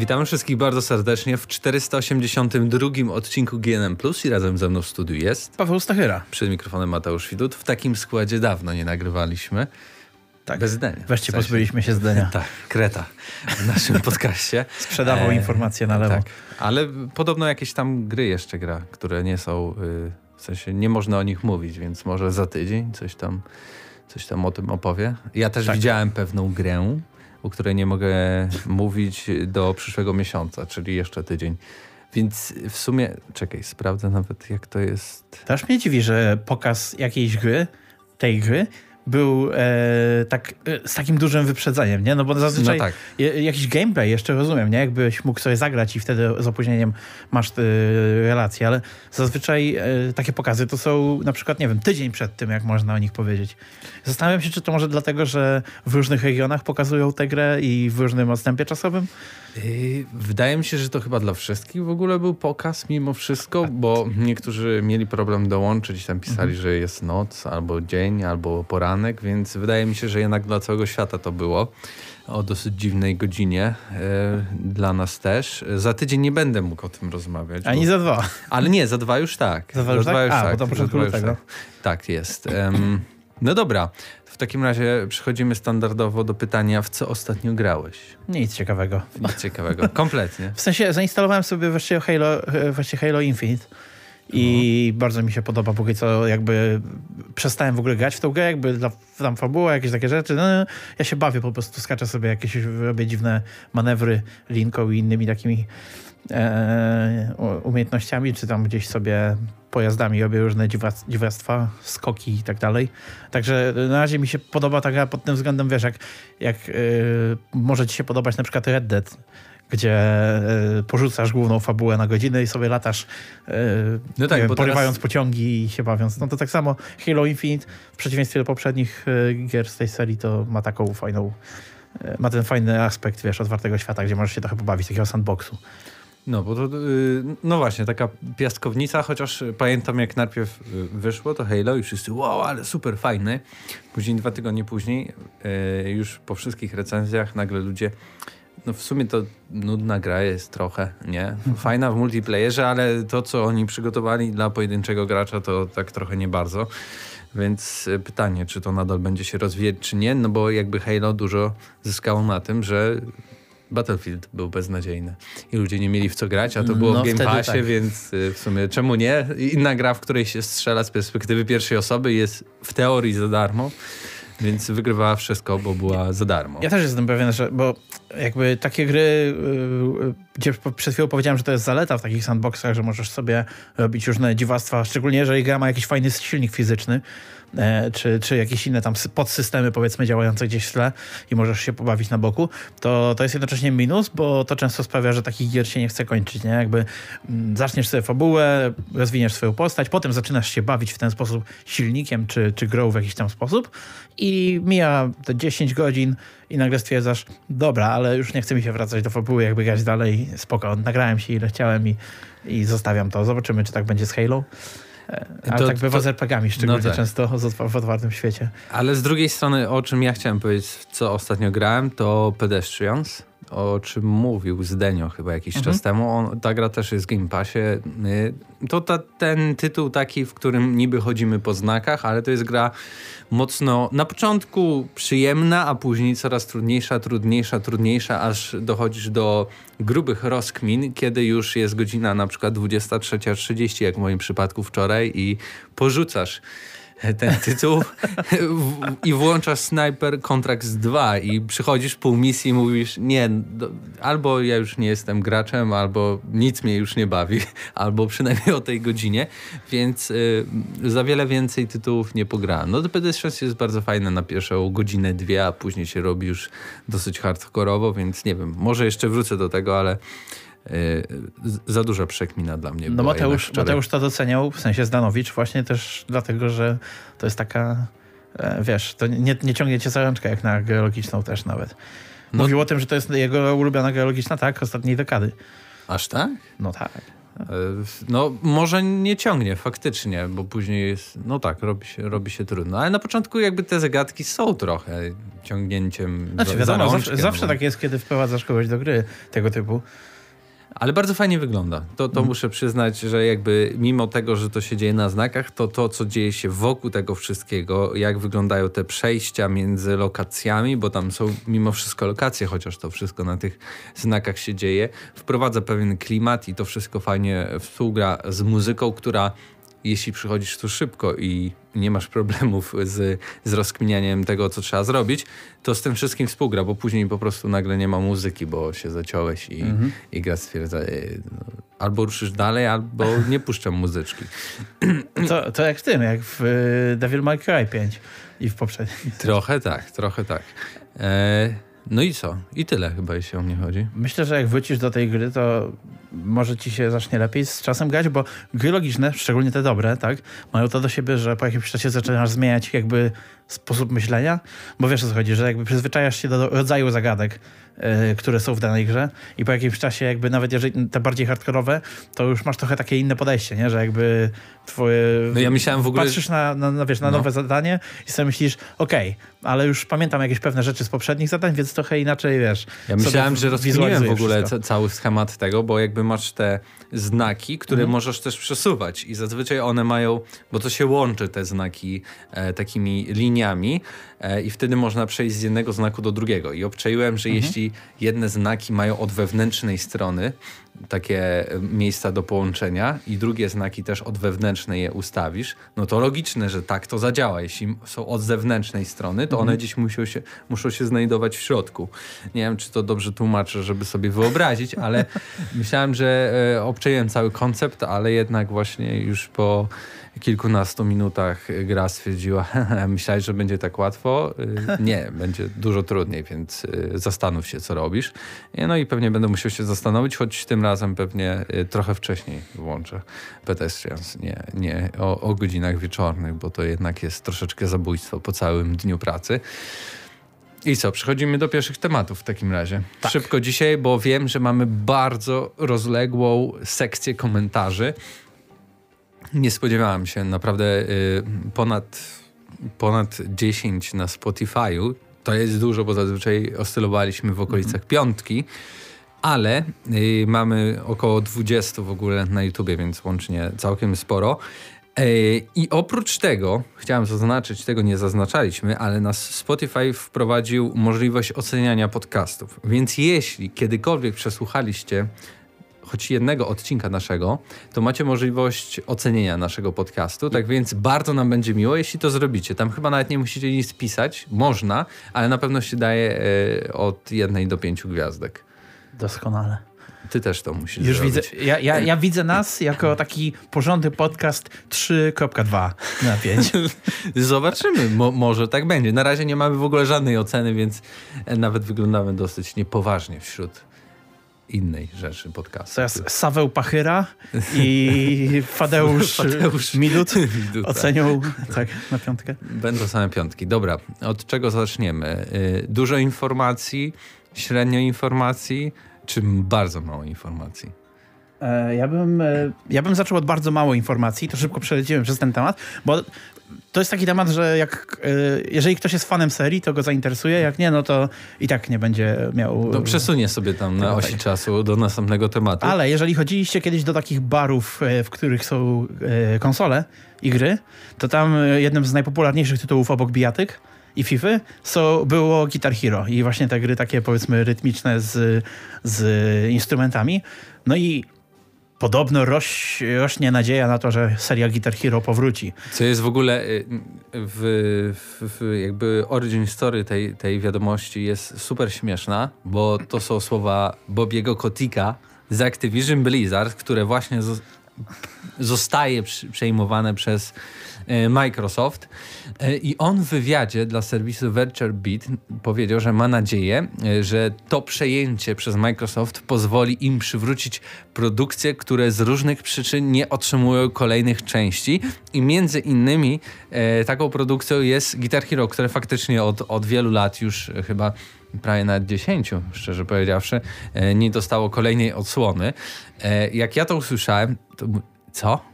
Witamy wszystkich bardzo serdecznie w 482 odcinku GNM Plus i razem ze mną w studiu jest Paweł Stachyra. Przed mikrofonem Mateusz Widut. W takim składzie dawno nie nagrywaliśmy. Tak. Bez zdania. Weźcie, w sensie. pozbyliśmy się zdania. tak, kreta w naszym podcaście. Sprzedawał e, informacje na lewo. Tak, ale podobno jakieś tam gry jeszcze gra, które nie są, y, w sensie nie można o nich mówić, więc może za tydzień coś tam, coś tam o tym opowie. Ja też tak. widziałem pewną grę, o której nie mogę mówić do przyszłego miesiąca, czyli jeszcze tydzień. Więc w sumie, czekaj, sprawdzę nawet jak to jest. Też mnie dziwi, że pokaz jakiejś gry, tej gry, był e, tak, e, z takim dużym wyprzedzeniem, nie? No bo zazwyczaj no tak. jakiś gameplay jeszcze rozumiem, nie? Jakbyś mógł sobie zagrać i wtedy z opóźnieniem masz e, relacje, ale zazwyczaj e, takie pokazy to są na przykład, nie wiem, tydzień przed tym, jak można o nich powiedzieć. Zastanawiam się, czy to może dlatego, że w różnych regionach pokazują tę grę i w różnym odstępie czasowym? Yy, wydaje mi się, że to chyba dla wszystkich w ogóle był pokaz mimo wszystko, bo niektórzy mieli problem dołączyć, tam pisali, mhm. że jest noc, albo dzień, albo więc wydaje mi się, że jednak dla całego świata to było o dosyć dziwnej godzinie yy, dla nas też. Za tydzień nie będę mógł o tym rozmawiać. Ani bo... za dwa. Ale nie, za dwa już tak. Za dwa już, za dwa tak? już A, tak. bo to początku lutego. Tak. tak jest. Um, no dobra, w takim razie przechodzimy standardowo do pytania, w co ostatnio grałeś? Nic ciekawego. Nic ciekawego, kompletnie. W sensie zainstalowałem sobie właściwie Halo, właściwie Halo Infinite i no. bardzo mi się podoba, póki co jakby przestałem w ogóle grać w tą grę, jakby dla, tam fabuła, jakieś takie rzeczy. No, ja się bawię, po prostu skaczę sobie jakieś, robię dziwne manewry linką i innymi takimi e, umiejętnościami, czy tam gdzieś sobie pojazdami robię różne dziwactwa, skoki i tak dalej. Także na razie mi się podoba ta gra pod tym względem, wiesz, jak, jak yy, może ci się podobać na przykład Red Dead, gdzie y, porzucasz główną fabułę na godzinę i sobie latasz y, no tak, wiem, porywając teraz... pociągi i się bawiąc. No to tak samo Halo Infinite w przeciwieństwie do poprzednich y, gier z tej serii to ma taką fajną, ma ten fajny aspekt, wiesz, otwartego świata, gdzie możesz się trochę pobawić, takiego sandboxu. No, bo to, y, no właśnie, taka piaskownica, chociaż pamiętam jak najpierw y, wyszło to Halo i wszyscy wow, ale super fajny. Później dwa tygodnie później, y, już po wszystkich recenzjach nagle ludzie, no w sumie to nudna gra jest trochę, nie? Fajna w multiplayerze, ale to co oni przygotowali dla pojedynczego gracza to tak trochę nie bardzo. Więc pytanie, czy to nadal będzie się rozwijać, czy nie, no bo jakby Halo dużo zyskało na tym, że Battlefield był beznadziejny i ludzie nie mieli w co grać, a to było no, w Game Passie, tak. więc y, w sumie czemu nie? Inna gra, w której się strzela z perspektywy pierwszej osoby jest w teorii za darmo. Więc wygrywała wszystko, bo była za darmo. Ja też jestem pewien, że bo jakby takie gry, yy, gdzie przed chwilą powiedziałem, że to jest zaleta w takich sandboxach, że możesz sobie robić różne dziwactwa, szczególnie jeżeli gra ma jakiś fajny silnik fizyczny, czy, czy jakieś inne tam podsystemy powiedzmy działające gdzieś w tle i możesz się pobawić na boku, to, to jest jednocześnie minus, bo to często sprawia, że takich gier się nie chce kończyć, nie? Jakby mm, zaczniesz sobie fabułę, rozwiniesz swoją postać, potem zaczynasz się bawić w ten sposób silnikiem, czy, czy grą w jakiś tam sposób i mija te 10 godzin i nagle stwierdzasz, dobra, ale już nie chce mi się wracać do fabuły, jakby grać dalej, spoko, nagrałem się ile chciałem i, i zostawiam to. Zobaczymy, czy tak będzie z Halo. Ale to, tak bywa to, z RPGami, szczególnie no tak. często w otwartym świecie. Ale z drugiej strony, o czym ja chciałem powiedzieć, co ostatnio grałem, to Pedestrians o czym mówił Zdenio chyba jakiś mhm. czas temu. On, ta gra też jest w Game Passie. Y, to ta, ten tytuł taki, w którym niby chodzimy po znakach, ale to jest gra mocno na początku przyjemna, a później coraz trudniejsza, trudniejsza, trudniejsza, aż dochodzisz do grubych rozkmin, kiedy już jest godzina na przykład 23.30, jak w moim przypadku wczoraj i porzucasz ten tytuł i włączasz Sniper Contracts 2 i przychodzisz pół misji i mówisz nie, do, albo ja już nie jestem graczem, albo nic mnie już nie bawi, albo przynajmniej o tej godzinie, więc y, za wiele więcej tytułów nie pograłem. No to PS6 jest bardzo fajne na pierwszą godzinę, dwie, a później się robi już dosyć hardkorowo, więc nie wiem, może jeszcze wrócę do tego, ale za duża przekmina dla mnie. No Mateusz, Mateusz to doceniał, w sensie Zdanowicz, właśnie też dlatego, że to jest taka, e, wiesz, to nie, nie ciągnie cię za rączkę jak na geologiczną też nawet. No. Mówił no. o tym, że to jest jego ulubiona geologiczna, tak, ostatniej dekady. Aż tak? No tak. No, może nie ciągnie faktycznie, bo później jest, no tak, robi się, robi się trudno. Ale na początku jakby te zagadki są trochę ciągnięciem znaczy, za, wiadomo, za zawsze, zawsze tak jest, kiedy wprowadzasz kogoś do gry tego typu. Ale bardzo fajnie wygląda. To, to mm. muszę przyznać, że jakby mimo tego, że to się dzieje na znakach, to to, co dzieje się wokół tego wszystkiego, jak wyglądają te przejścia między lokacjami, bo tam są mimo wszystko lokacje, chociaż to wszystko na tych znakach się dzieje, wprowadza pewien klimat i to wszystko fajnie współgra z muzyką, która jeśli przychodzisz tu szybko i nie masz problemów z, z rozkminianiem tego, co trzeba zrobić, to z tym wszystkim współgra, bo później po prostu nagle nie ma muzyki, bo się zaciąłeś i, mhm. i gra stwierdza, e, no, albo ruszysz dalej, albo nie puszczam muzyczki. To, to jak w tym, jak w e, Devil May Cry 5 i w poprzednim. Trochę tak, trochę tak. E no i co? I tyle chyba, jeśli o mnie chodzi. Myślę, że jak wrócisz do tej gry, to może ci się zacznie lepiej z czasem grać, bo gry logiczne, szczególnie te dobre, tak, mają to do siebie, że po jakimś czasie zaczynasz zmieniać jakby sposób myślenia, bo wiesz o co chodzi, że jakby przyzwyczajasz się do rodzaju zagadek, yy, które są w danej grze i po jakimś czasie jakby nawet jeżeli te bardziej hardkorowe, to już masz trochę takie inne podejście, nie? że jakby twoje... No ja myślałem w ogóle... Patrzysz na, na, na wiesz, na no. nowe zadanie i sobie myślisz, okej, okay, ale już pamiętam jakieś pewne rzeczy z poprzednich zadań, więc trochę inaczej, wiesz... Ja myślałem, że rozwinąłem w ogóle cały schemat tego, bo jakby masz te znaki, które mhm. możesz też przesuwać i zazwyczaj one mają, bo to się łączy te znaki e, takimi liniami e, i wtedy można przejść z jednego znaku do drugiego. I obczaiłem, że mhm. jeśli jedne znaki mają od wewnętrznej strony takie miejsca do połączenia i drugie znaki też od wewnętrznej je ustawisz, no to logiczne, że tak to zadziała. Jeśli są od zewnętrznej strony, to one mhm. gdzieś muszą się, muszą się znajdować w środku. Nie wiem, czy to dobrze tłumaczę, żeby sobie wyobrazić, ale myślałem, że e, obczaiłem cały koncept, ale jednak właśnie już po kilkunastu minutach gra stwierdziła, myślałeś, że będzie tak łatwo? Y, nie, będzie dużo trudniej, więc y, zastanów się, co robisz. No i pewnie będę musiał się zastanowić, choć tym razem pewnie y, trochę wcześniej włączę Pedestrians, nie, nie o, o godzinach wieczornych, bo to jednak jest troszeczkę zabójstwo po całym dniu pracy. I co, przechodzimy do pierwszych tematów w takim razie. Tak. Szybko dzisiaj, bo wiem, że mamy bardzo rozległą sekcję komentarzy nie spodziewałem się. Naprawdę y, ponad, ponad 10 na Spotify'u. To jest dużo, bo zazwyczaj oscylowaliśmy w okolicach -hmm. piątki. Ale y, mamy około 20 w ogóle na YouTubie, więc łącznie całkiem sporo. Y, I oprócz tego, chciałem zaznaczyć, tego nie zaznaczaliśmy, ale nas Spotify wprowadził możliwość oceniania podcastów. Więc jeśli kiedykolwiek przesłuchaliście choć jednego odcinka naszego, to macie możliwość ocenienia naszego podcastu. Tak więc bardzo nam będzie miło, jeśli to zrobicie. Tam chyba nawet nie musicie nic pisać, można, ale na pewno się daje e, od jednej do pięciu gwiazdek. Doskonale. Ty też to musisz Już zrobić. widzę, ja, ja, ja widzę nas jako taki porządny podcast 3.2 na 5. Zobaczymy, Mo, może tak będzie. Na razie nie mamy w ogóle żadnej oceny, więc nawet wyglądamy dosyć niepoważnie wśród innej rzeczy podcastu. To jest Saweł Pachyra i Fadeusz, Fadeusz Midut ocenią tak. tak, na piątkę. Będą same piątki. Dobra, od czego zaczniemy? Y, dużo informacji, średnio informacji, czy bardzo mało informacji? E, ja bym, e, ja bym zaczął od bardzo mało informacji, to szybko przeleciłem przez ten temat, bo to jest taki temat, że jak, e, jeżeli ktoś jest fanem serii, to go zainteresuje, jak nie, no to i tak nie będzie miał... No przesunie sobie tam na osi tak. czasu do następnego tematu. Ale jeżeli chodziliście kiedyś do takich barów, w których są konsole i gry, to tam jednym z najpopularniejszych tytułów obok bijatyk i FIFA so, było Guitar Hero i właśnie te gry takie powiedzmy rytmiczne z, z instrumentami. No i podobno roś, rośnie nadzieja na to, że seria Guitar Hero powróci. Co jest w ogóle y, w, w, w, jakby origin story tej, tej wiadomości jest super śmieszna, bo to są słowa Bobiego Kotika z Activision Blizzard, które właśnie zostaje przejmowane przez Microsoft. E, I on w wywiadzie dla serwisu VentureBeat powiedział, że ma nadzieję, e, że to przejęcie przez Microsoft pozwoli im przywrócić produkcje, które z różnych przyczyn nie otrzymują kolejnych części. I między innymi taką produkcją jest Guitar Hero, które faktycznie od, od wielu lat już chyba prawie nawet 10, szczerze powiedziawszy, e, nie dostało kolejnej odsłony. E, jak ja to usłyszałem, to co?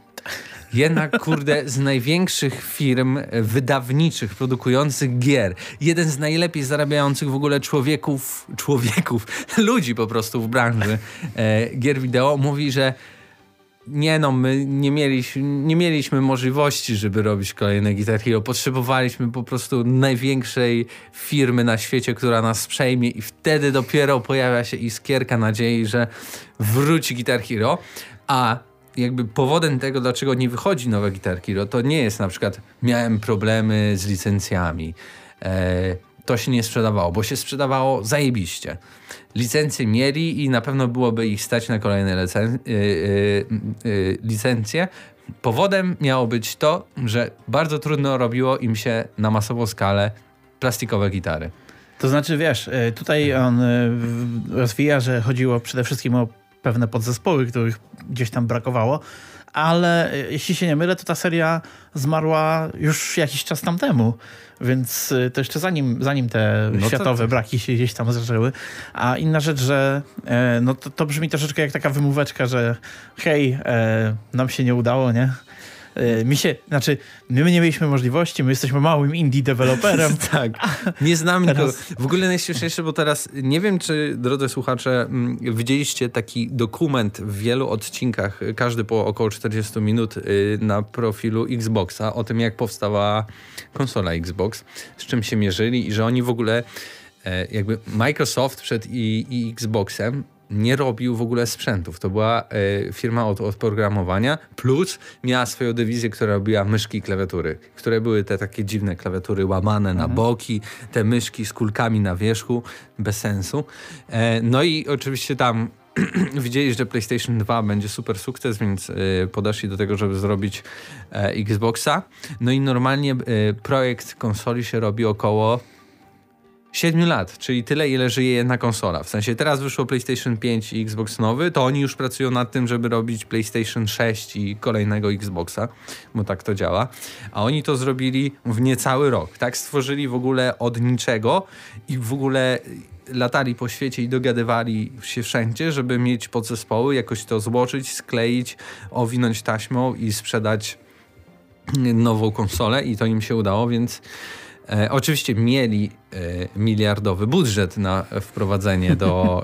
Jednak, kurde, z największych firm wydawniczych, produkujących gier, jeden z najlepiej zarabiających w ogóle człowieków, człowieków, ludzi po prostu w branży e, gier wideo, mówi, że nie no, my nie mieliśmy, nie mieliśmy możliwości, żeby robić kolejne Guitar Hero. Potrzebowaliśmy po prostu największej firmy na świecie, która nas przejmie i wtedy dopiero pojawia się iskierka nadziei, że wróci Guitar Hero. A jakby powodem tego, dlaczego nie wychodzi nowe Guitar Hero, to nie jest na przykład miałem problemy z licencjami. E, to się nie sprzedawało, bo się sprzedawało zajebiście. Licencje mieli i na pewno byłoby ich stać na kolejne lecen- yy, yy, yy, licencje. Powodem miało być to, że bardzo trudno robiło im się na masową skalę plastikowe gitary. To znaczy, wiesz, y, tutaj on y, rozwija, że chodziło przede wszystkim o pewne podzespoły, których gdzieś tam brakowało, ale y, jeśli się nie mylę, to ta seria zmarła już jakiś czas tam temu, więc y, to jeszcze zanim, zanim te no światowe to... braki się gdzieś tam zaczęły. A inna rzecz, że e, no to, to brzmi troszeczkę jak taka wymóweczka, że hej, e, nam się nie udało, nie? E, mi się, znaczy, my nie mieliśmy możliwości, my jesteśmy małym indie deweloperem. tak, nie znamy teraz... W ogóle najśmieszniejsze, bo teraz nie wiem, czy drodzy słuchacze, mm, widzieliście taki dokument w wielu odcinkach, każdy po około 40 minut y, na profilu Xboxa o tym, jak powstała konsola Xbox, z czym się mierzyli i że oni w ogóle e, jakby Microsoft przed i, i Xboxem nie robił w ogóle sprzętów. To była y, firma od, od programowania, plus miała swoją dywizję, która robiła myszki i klawiatury, które były te takie dziwne klawiatury łamane mhm. na boki, te myszki z kulkami na wierzchu, bez sensu. E, no i oczywiście tam widzieli, że PlayStation 2 będzie super sukces, więc y, podeszli do tego, żeby zrobić y, Xboxa. No i normalnie y, projekt konsoli się robi około 7 lat, czyli tyle, ile żyje jedna konsola. W sensie teraz wyszło PlayStation 5 i Xbox nowy, to oni już pracują nad tym, żeby robić PlayStation 6 i kolejnego Xboxa, bo tak to działa. A oni to zrobili w niecały rok. Tak stworzyli w ogóle od niczego i w ogóle latali po świecie i dogadywali się wszędzie, żeby mieć podzespoły, jakoś to złożyć, skleić, owinąć taśmą i sprzedać nową konsolę i to im się udało, więc E, oczywiście mieli e, miliardowy budżet na wprowadzenie do,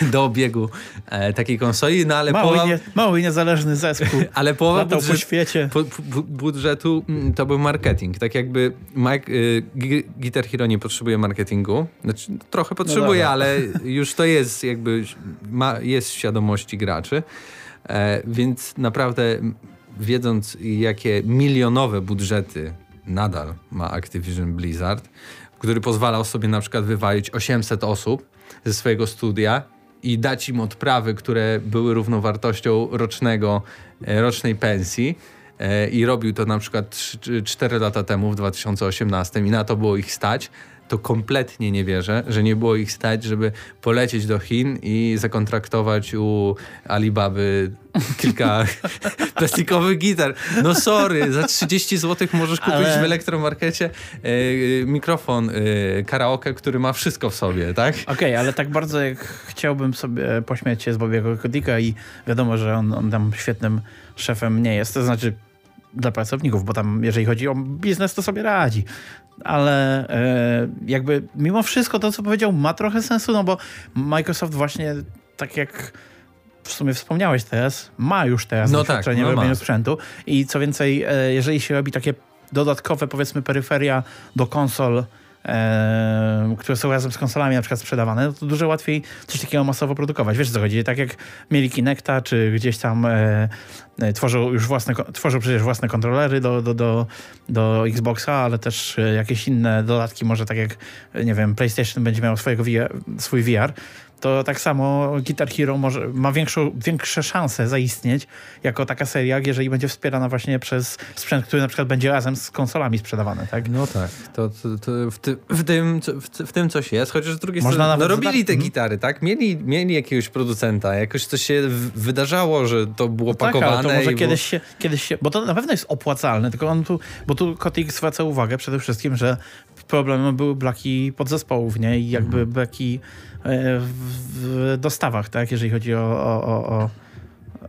e, do obiegu e, takiej konsoli, no ale mały, połowa, nie, mały niezależny zespół. Ale połowa budżet, po świecie. Po, bu, budżetu mm, to był marketing. Tak jakby Mike, e, Guitar Hero nie potrzebuje marketingu. Znaczy, trochę no potrzebuje, no ale już to jest jakby ma, jest w świadomości graczy. E, więc naprawdę wiedząc jakie milionowe budżety nadal ma Activision Blizzard, który pozwalał sobie na przykład wywalić 800 osób ze swojego studia i dać im odprawy, które były równowartością rocznego, e, rocznej pensji. E, I robił to na przykład 4 lata temu, w 2018, i na to było ich stać to kompletnie nie wierzę, że nie było ich stać, żeby polecieć do Chin i zakontraktować u Alibaby kilka plastikowych gitar. No sorry, za 30 zł możesz kupić Ale... w elektromarkecie e, mikrofon e, karaoke, który ma wszystko w sobie, tak? Okej, okay, ale tak bardzo jak chciałbym sobie pośmiać się z Bobiego Kodika i wiadomo, że on, on tam świetnym szefem nie jest, to znaczy dla pracowników, bo tam jeżeli chodzi o biznes, to sobie radzi. Ale e, jakby mimo wszystko to, co powiedział, ma trochę sensu, no bo Microsoft właśnie tak jak w sumie wspomniałeś teraz, ma już teraz no doświadczenie tak, no w robieniu sprzętu. I co więcej, e, jeżeli się robi takie dodatkowe powiedzmy peryferia do konsol, e, które są razem z konsolami na przykład sprzedawane, no to dużo łatwiej coś takiego masowo produkować. Wiesz co chodzi? Tak jak mieli Kinecta, czy gdzieś tam e, e, tworzą już własne, tworzą przecież własne kontrolery do, do, do, do Xboxa, ale też e, jakieś inne dodatki, może tak jak, nie wiem, PlayStation będzie miał swojego VR, swój VR, to tak samo Guitar Hero może, ma większą, większe szanse zaistnieć jako taka seria, jeżeli będzie wspierana właśnie przez sprzęt, który na przykład będzie razem z konsolami sprzedawany, tak? No tak, to, to, to w, ty, w, tym, w, w, tym coś jest, chociaż z drugiej Można strony no, robili te mhm. gitary, tak? Mieli, mieli jakiegoś producenta, jakoś coś się wydarzało, że to było no pakowane. Tak, ale to może kiedyś, było... się, kiedyś się, bo to na pewno jest opłacalne, tylko on tu, bo tu Kotik zwraca uwagę przede wszystkim, że problemem były braki podzespołów, nie? I jakby Mhm. E, w, w dostawach, tak? Jeżeli chodzi o, o, o, o,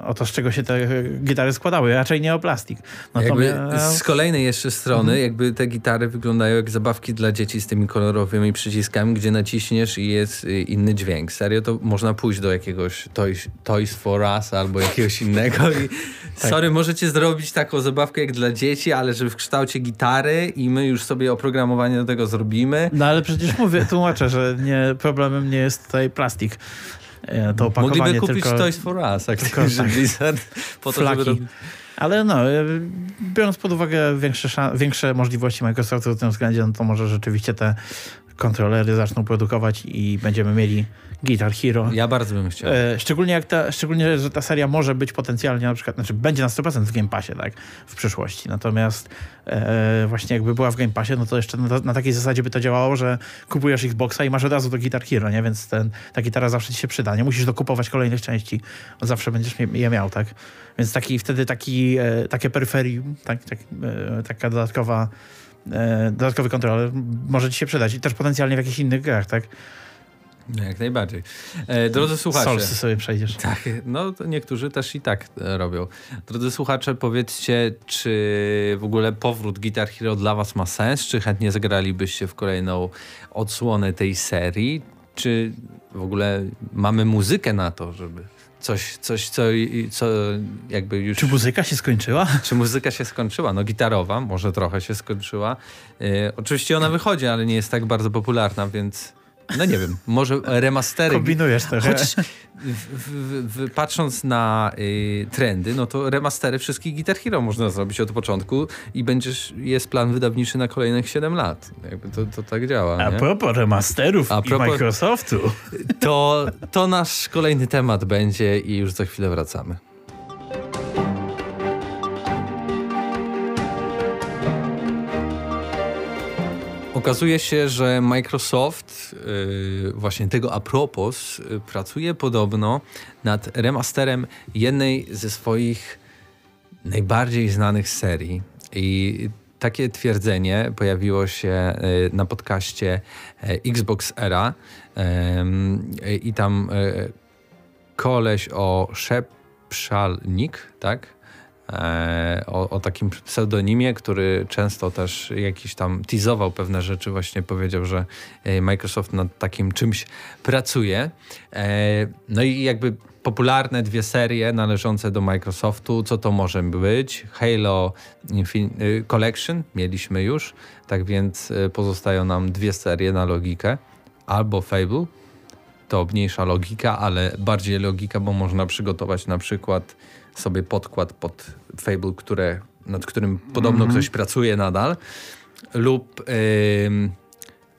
o to, z czego się te gitary składały, raczej nie o plastik. Jakby Natomiast... z kolejnej jeszcze strony, Mhm. jakby te gitary wyglądają jak zabawki dla dzieci z tymi kolorowymi przyciskami, gdzie naciśniesz i jest y, inny dźwięk. Serio, to można pójść do jakiegoś Toys, Toys for Us albo jakiegoś innego i Tak. sorry, możecie zrobić taką zabawkę jak dla dzieci, ale że w kształcie gitary i my już sobie oprogramowanie do tego zrobimy. No ale przecież mówię, tłumaczę, że nie, problemem nie jest tutaj plastik. E, To opakowanie Mogliby kupić tylko Toys for Us, jak tylko tylko, tak. Blizzard, po to, żeby... flaki. Ale no, e, biorąc pod uwagę większe, większe możliwości Microsoftu w tym względzie, no to może rzeczywiście te kontrolery zaczną produkować i będziemy mieli Guitar Hero. Ja bardzo bym chciał. E, Szczególnie, jak ta, szczególnie, że ta seria może być potencjalnie na przykład, znaczy będzie na 100% w Game Passie, tak, w przyszłości. Natomiast e, właśnie jakby była w Game Passie, no to jeszcze na, na takiej zasadzie by to działało, że kupujesz Xboxa i masz od razu do Guitar Hero, nie? Więc ten, ta gitara zawsze ci się przyda. Nie musisz dokupować kolejnych części, zawsze będziesz je, miał, tak? Więc taki, wtedy taki, e, takie peryferium, tak, tak, e, taka dodatkowa dodatkowy kontroler może ci się przydać i też potencjalnie w jakichś innych grach, tak? No, Jak najbardziej. E, drodzy słuchacze. Solsy sobie przejdziesz. Tak, no to niektórzy też i tak e, robią. Drodzy słuchacze, powiedzcie, czy w ogóle powrót Guitar Hero dla was ma sens? Czy chętnie zagralibyście w kolejną odsłonę tej serii? Czy w ogóle mamy muzykę na to, żeby coś, coś co, co jakby już... Czy muzyka się skończyła? Czy muzyka się skończyła? No gitarowa, może trochę się skończyła. E, oczywiście ona wychodzi, ale nie jest tak bardzo popularna, więc no nie wiem, może remastery... Kombinujesz trochę. Chociaż w, w, w, patrząc na y, trendy, no to remastery wszystkich Guitar Hero można zrobić od początku i będziesz, jest plan wydawniczy na kolejnych 7 lat. Jakby to, to tak działa. A Nie? propos remasterów A i propos- Microsoftu. To, to nasz kolejny temat będzie i już za chwilę wracamy. Okazuje się, że Microsoft, yy, właśnie tego a propos, yy, pracuje podobno nad remasterem jednej ze swoich najbardziej znanych serii. I takie twierdzenie pojawiło się yy, na podcaście yy, Xbox Era i tam yy, koleś o Szepszalnik, tak? E, o, o takim pseudonimie, który często też jakiś tam teasował pewne rzeczy, właśnie powiedział, że e, Microsoft nad takim czymś pracuje. E, No i jakby popularne dwie serie należące do Microsoftu, co to może być? Halo Infin- y, Collection mieliśmy już, tak więc pozostają nam dwie serie na logikę. Albo Fable, to mniejsza logika, ale bardziej logika, bo można przygotować na przykład sobie podkład pod Fable, które, nad którym podobno Mhm. ktoś pracuje nadal. Lub ym,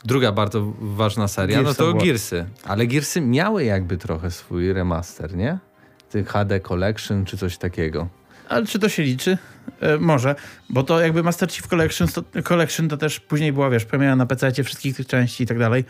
druga bardzo ważna seria, Gears no to. Gearsy. Ale Gearsy miały jakby trochę swój remaster, nie? Ty HD Collection czy coś takiego. Ale czy to się liczy? E, może, bo to jakby Master Chief Collection to, Collection to też później była, wiesz, premiera na PC wszystkich tych części i tak dalej.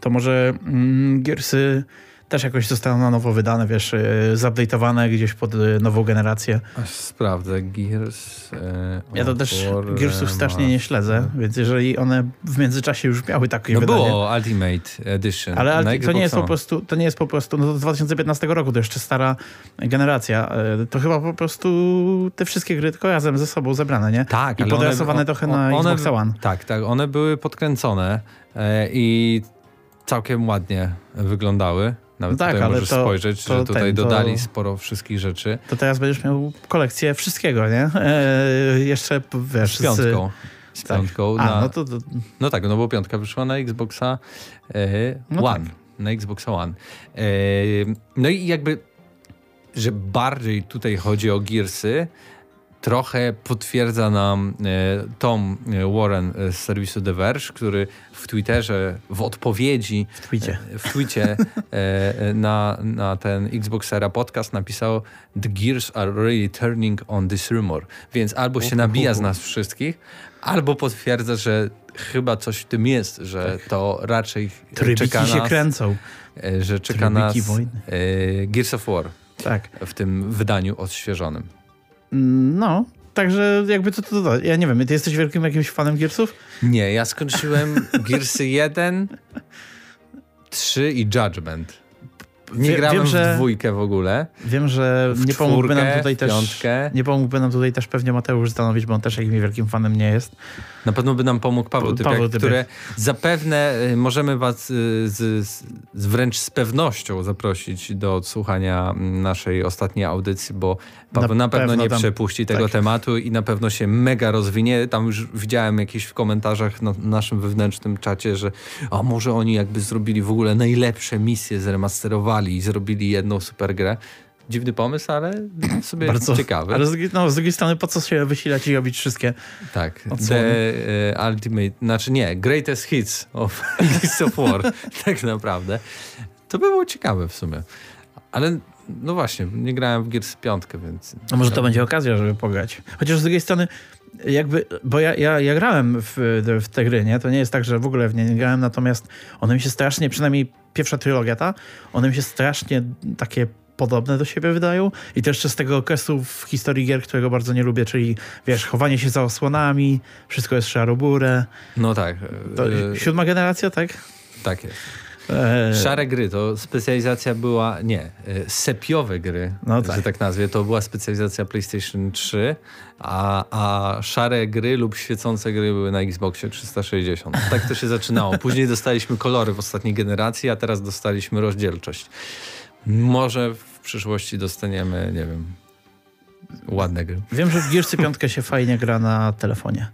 To może mm, Gearsy też jakoś zostaną na nowo wydane, wiesz, e, zupdate'owane gdzieś pod e, nową generację. Aż sprawdzę. Gears... E, Ja to też Gearsów strasznie nie śledzę, więc jeżeli one w międzyczasie już miały takie No wydanie... było Ultimate Edition. Ale na Alti- to nie jest po prostu, to nie jest po prostu, no to z 2015 roku, to jeszcze stara generacja. E, To chyba po prostu te wszystkie gry tylko razem ze sobą zebrane, nie? Tak, I podrasowane one, trochę na one, Xbox One. Tak, tak. One były podkręcone e, i całkiem ładnie wyglądały. Nawet Tak, tutaj ale możesz to- spojrzeć, to że tutaj ten, to- dodali sporo wszystkich rzeczy. To teraz będziesz miał kolekcję wszystkiego, nie? E, jeszcze, wiesz... Z piątką. Z tak. piątką. A, na, no to, to No tak, no bo piątka wyszła na Xboxa e, No One. tak. Na Xboxa One. E, no i jakby, że bardziej tutaj chodzi o Gearsy, trochę potwierdza nam e, Tom e, Warren z serwisu The Verge, który w Twitterze w odpowiedzi w Twicie. e, w Twicie na, na ten Xboxera podcast napisał The Gears are really turning on this rumor. Więc albo się nabija z nas wszystkich, albo potwierdza, że chyba coś w tym jest, że to raczej Trybiki czeka się nas, kręcą. e, że czeka nas Trybiki wojny. e, Gears of War Tak. w tym wydaniu odświeżonym. No, Także jakby to, to, to, ja nie wiem, ty jesteś wielkim jakimś fanem Gearsów? Nie, ja skończyłem Gearsy 1, 3 i Judgment. Nie Wie, grałem wiem, że, w dwójkę w ogóle. Wiem, że w nie pomógłby nam tutaj też. Piątkę. Nie pomógłby nam tutaj też pewnie Mateusz Zdanowicz, bo on też jakimś wielkim fanem nie jest. Na pewno by nam pomógł Paweł Typiak, Paweł Typiak. które zapewne y, możemy was y, z, z, wręcz z pewnością zaprosić do odsłuchania naszej ostatniej audycji, bo Paweł na, na pewno, pewno, nie tam, przepuści tego tak. tematu i na pewno się mega rozwinie. Tam już widziałem jakieś w komentarzach na naszym wewnętrznym czacie, że a może oni jakby zrobili w ogóle najlepsze misje, zremasterowali i zrobili jedną super grę dziwny pomysł, ale sobie Bardzo, ciekawy. Ale z drugiej, no, z drugiej strony po co się wysilać i robić wszystkie Tak. The uh, Ultimate, znaczy nie, Greatest Hits of Gears of War, tak naprawdę. To by było ciekawe w sumie. Ale no właśnie, nie grałem w Gears 5, więc... A może to będzie okazja, żeby pograć. Chociaż z drugiej strony jakby, bo ja, ja, ja grałem w, w te gry, nie? To nie jest tak, że w ogóle w nie nie grałem, natomiast one mi się strasznie, przynajmniej pierwsza trylogia ta, one mi się strasznie takie podobne do siebie wydają. I jeszcze z tego okresu w historii gier, którego bardzo nie lubię, czyli wiesz, chowanie się za osłonami, wszystko jest szarobure. No tak. To, e, siódma generacja, tak? Tak jest. E, Szare gry to specjalizacja była, nie, e, sepiowe gry, no tak. że tak nazwie, to była specjalizacja PlayStation 3, a, a szare gry lub świecące gry były na Xboxie 360. Tak to się zaczynało. Później dostaliśmy kolory w ostatniej generacji, a teraz dostaliśmy rozdzielczość. Może w przyszłości dostaniemy, nie wiem, ładne gry. Wiem, że w Gearsy 5 się fajnie gra na telefonie.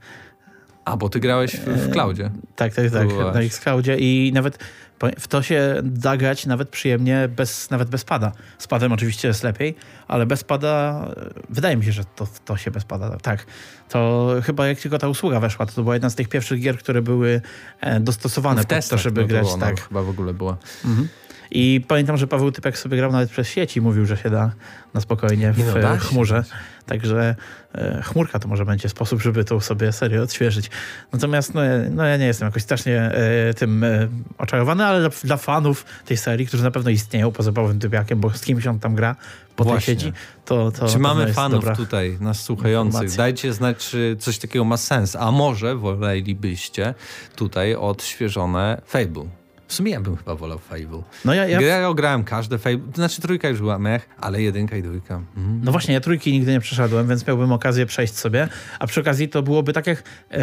A, bo ty grałeś w, w cloudzie. Tak, tak, tak, na Xcloudzie i nawet w to się da grać nawet przyjemnie, bez, nawet bez pada. Z padem oczywiście jest lepiej, ale bez pada, wydaje mi się, że to, to się bez pada, tak. To chyba jak tylko ta usługa weszła, to, to była jedna z tych pierwszych gier, które były e, dostosowane w pod to, żeby grać. Było, no, tak. Chyba w ogóle była. Mhm. I pamiętam, że Paweł Typek sobie grał nawet przez sieci, mówił, że się da na spokojnie w no, chmurze. Także e, chmurka to może będzie sposób, żeby to sobie serio odświeżyć. Natomiast no, no ja nie jestem jakoś strasznie e, tym e, oczarowany, ale dla, dla, fanów tej serii, którzy na pewno istnieją poza Pawłem Typiakiem, bo z kimś on tam gra po Właśnie. tej sieci, to, to Czy mamy fanów tutaj, nas słuchających? Informacja. Dajcie znać, czy coś takiego ma sens. A może wolelibyście tutaj odświeżone Fable? W sumie ja bym chyba wolał Fable. No ja, ja... ja grałem każde Fable, to znaczy trójka już była mech, ale jedynka i dwójka. Mm. No właśnie, ja trójki nigdy nie przeszedłem, więc miałbym okazję przejść sobie, a przy okazji to byłoby tak jak yy,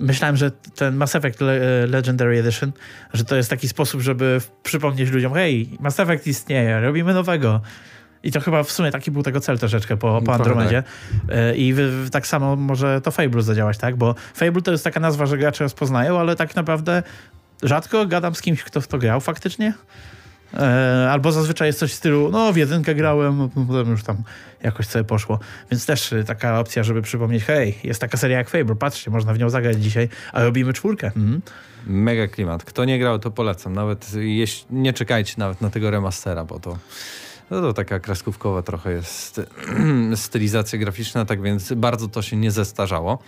myślałem, że ten Mass Effect Le Legendary Edition, że to jest taki sposób, żeby przypomnieć ludziom, hej, Mass Effect istnieje, robimy nowego. I to chyba w sumie taki był tego cel troszeczkę po, po Andromedzie. Tak. I w, w, tak samo może to Fable zadziałać, tak? Bo Fable to jest taka nazwa, że gracze rozpoznają, ale tak naprawdę rzadko gadam z kimś, kto w to grał faktycznie. E, albo zazwyczaj jest coś w stylu, no w jedynkę grałem, potem już tam jakoś sobie poszło. Więc też y, taka opcja, żeby przypomnieć, hej, jest taka seria jak Fable, patrzcie, można w nią zagrać dzisiaj, a robimy czwórkę. Mhm. Mega klimat. Kto nie grał, to polecam. Nawet jeśli, nie czekajcie nawet na tego remastera, bo to, no to taka kreskówkowa trochę jest stylizacja graficzna, tak więc bardzo to się nie zestarzało.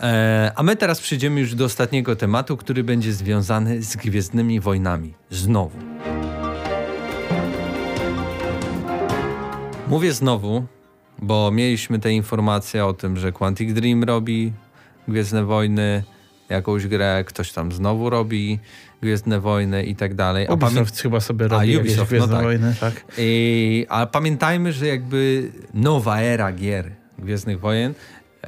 E, a my teraz przejdziemy już do ostatniego tematu, który będzie związany z Gwiezdnymi Wojnami. Znowu. Mówię znowu, bo mieliśmy te informacje o tym, że Quantic Dream robi Gwiezdne Wojny, jakąś grę, ktoś tam znowu robi Gwiezdne Wojny i tak dalej. A Ubisoft chyba sobie robi a, Ubisoft, Gwiezdne no tak. Wojny, tak. I, a pamiętajmy, że jakby nowa era gier Gwiezdnych Wojen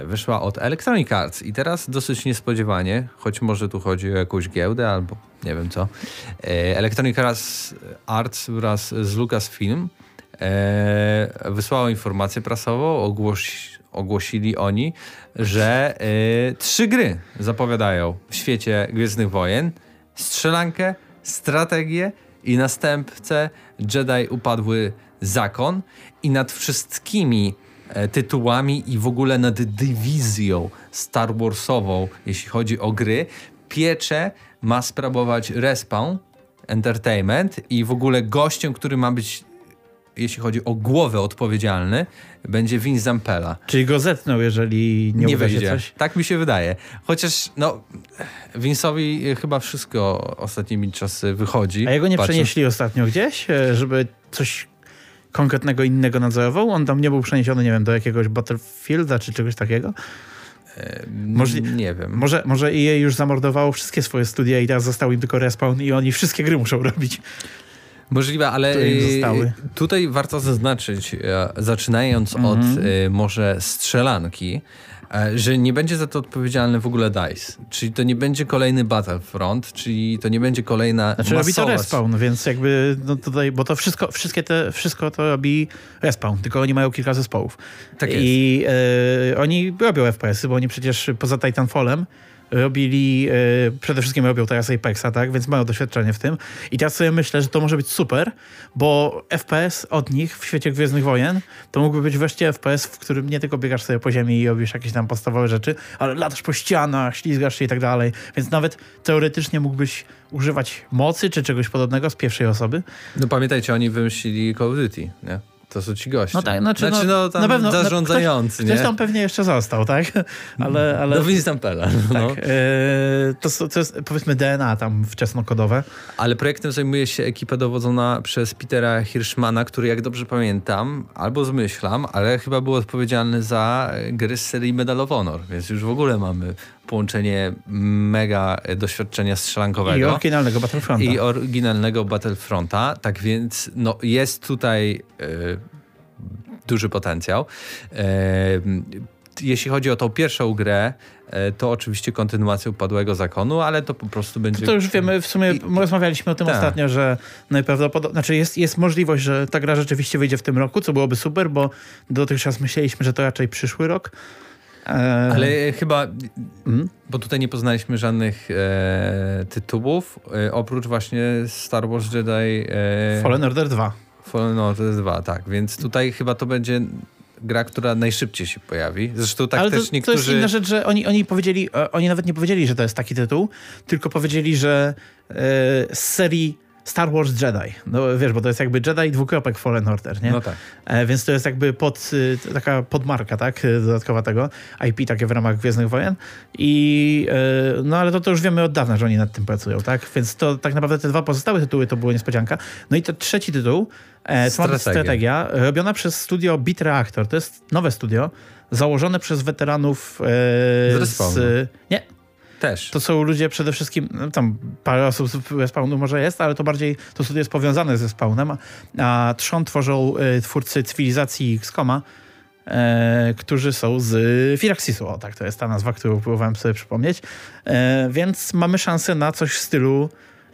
wyszła od Electronic Arts i teraz dosyć niespodziewanie, choć może tu chodzi o jakąś giełdę albo nie wiem co, e, Electronic Arts, wraz z Lucasfilm e, wysłało informację prasową, ogłosi, ogłosili oni, że e, trzy gry zapowiadają w świecie Gwiezdnych Wojen. Strzelankę, strategię i następcę Jedi Upadły Zakon i nad wszystkimi tytułami i w ogóle nad dywizją Star Warsową, jeśli chodzi o gry. Piecze ma sprawować Respawn Entertainment i w ogóle gościem, który ma być jeśli chodzi o głowę odpowiedzialny, będzie Vince Zampella. Czyli go zetnął, jeżeli nie, nie wyjdzie coś? Tak mi się wydaje. Chociaż, no, Vince'owi chyba wszystko ostatnimi czasy wychodzi. A jego nie patrząc... przenieśli ostatnio gdzieś, e, żeby coś konkretnego innego nadzorował? On tam nie był przeniesiony, nie wiem, do jakiegoś Battlefielda czy czegoś takiego? Możli nie wiem. Może, może EA już zamordowało wszystkie swoje studia i teraz został im tylko respawn i oni wszystkie gry muszą robić. Możliwe, ale y, tutaj warto zaznaczyć, e, zaczynając mm -hmm. od mhm. y, może strzelanki, że nie będzie za to odpowiedzialny w ogóle DICE. Czyli to nie będzie kolejny Battlefront, czyli to nie będzie kolejna Znaczy robi to Respawn, więc jakby no tutaj, bo to wszystko, wszystkie te, wszystko to robi Respawn, tylko oni mają kilka zespołów. Tak jest. I e, oni robią FPS-y, bo oni przecież poza Titanfallem robili, e, przede wszystkim robią teraz Apexa, tak, więc mają doświadczenie w tym. I teraz sobie myślę, że to może być super, bo FPS od nich w świecie Gwiezdnych Wojen to mógłby być wreszcie FPS, w którym nie tylko biegasz sobie po ziemi i robisz jakieś tam podstawowe rzeczy, ale latasz po ścianach, ślizgasz się i tak dalej. Więc nawet teoretycznie mógłbyś używać mocy czy czegoś podobnego z pierwszej osoby. No pamiętajcie, oni wymyślili Call of Duty, nie? To są ci goście. No tak, znaczy, znaczy no, no na pewno, zarządzający, ktoś, nie? Ktoś tam pewnie jeszcze został, tak? Ale, ale... No Winston Pella. No. Tak, e, to, to jest powiedzmy DNA tam wczesnokodowe. Ale projektem zajmuje się ekipa dowodzona przez Petera Hirschmana, który jak dobrze pamiętam, albo zmyślam, ale chyba był odpowiedzialny za gry z serii Medal of Honor, więc już w ogóle mamy połączenie mega doświadczenia strzelankowego. I oryginalnego Battlefronta. I oryginalnego Battlefronta. Tak więc no, jest tutaj e, duży potencjał. E, jeśli chodzi o tą pierwszą grę, e, to oczywiście kontynuacja upadłego zakonu, ale to po prostu będzie. To, to już wiemy, w sumie I... rozmawialiśmy o tym tak. ostatnio, że najprawdopodobniej, znaczy jest, jest możliwość, że ta gra rzeczywiście wyjdzie w tym roku, co byłoby super, bo dotychczas myśleliśmy, że to raczej przyszły rok. E, Ale chyba, hmm? bo tutaj nie poznaliśmy żadnych e, tytułów, e, oprócz właśnie Star Wars Jedi... E, Fallen Order 2. Fallen Order 2, tak. Więc tutaj chyba to będzie gra, która najszybciej się pojawi. Zresztą tak Ale też to, niektórzy... To jest inna rzecz, że oni, oni powiedzieli, e, oni nawet nie powiedzieli, że to jest taki tytuł, tylko powiedzieli, że e, z serii Star Wars Jedi. No wiesz, bo to jest jakby Jedi dwukropek Fallen Order, nie? No tak. E, więc to jest jakby pod, y, taka podmarka, tak? Dodatkowa tego. IP takie w ramach Gwiezdnych Wojen. I e, no ale to, to już wiemy od dawna, że oni nad tym pracują, tak? Więc to tak naprawdę te dwa pozostałe tytuły to była niespodzianka. No i ten trzeci tytuł, e, Strategia. Strategia, robiona przez studio Beat Reactor. To jest nowe studio, założone przez weteranów e, z, z Nie, też. To są ludzie przede wszystkim, no, tam parę osób ze Spawnu może jest, ale to bardziej to studio jest powiązane ze Spawnem, a trzon tworzą y, twórcy cywilizacji XCOMa, e, którzy są z Firaxisu, o tak, to jest ta nazwa, którą próbowałem sobie przypomnieć, e, więc mamy szansę na coś w stylu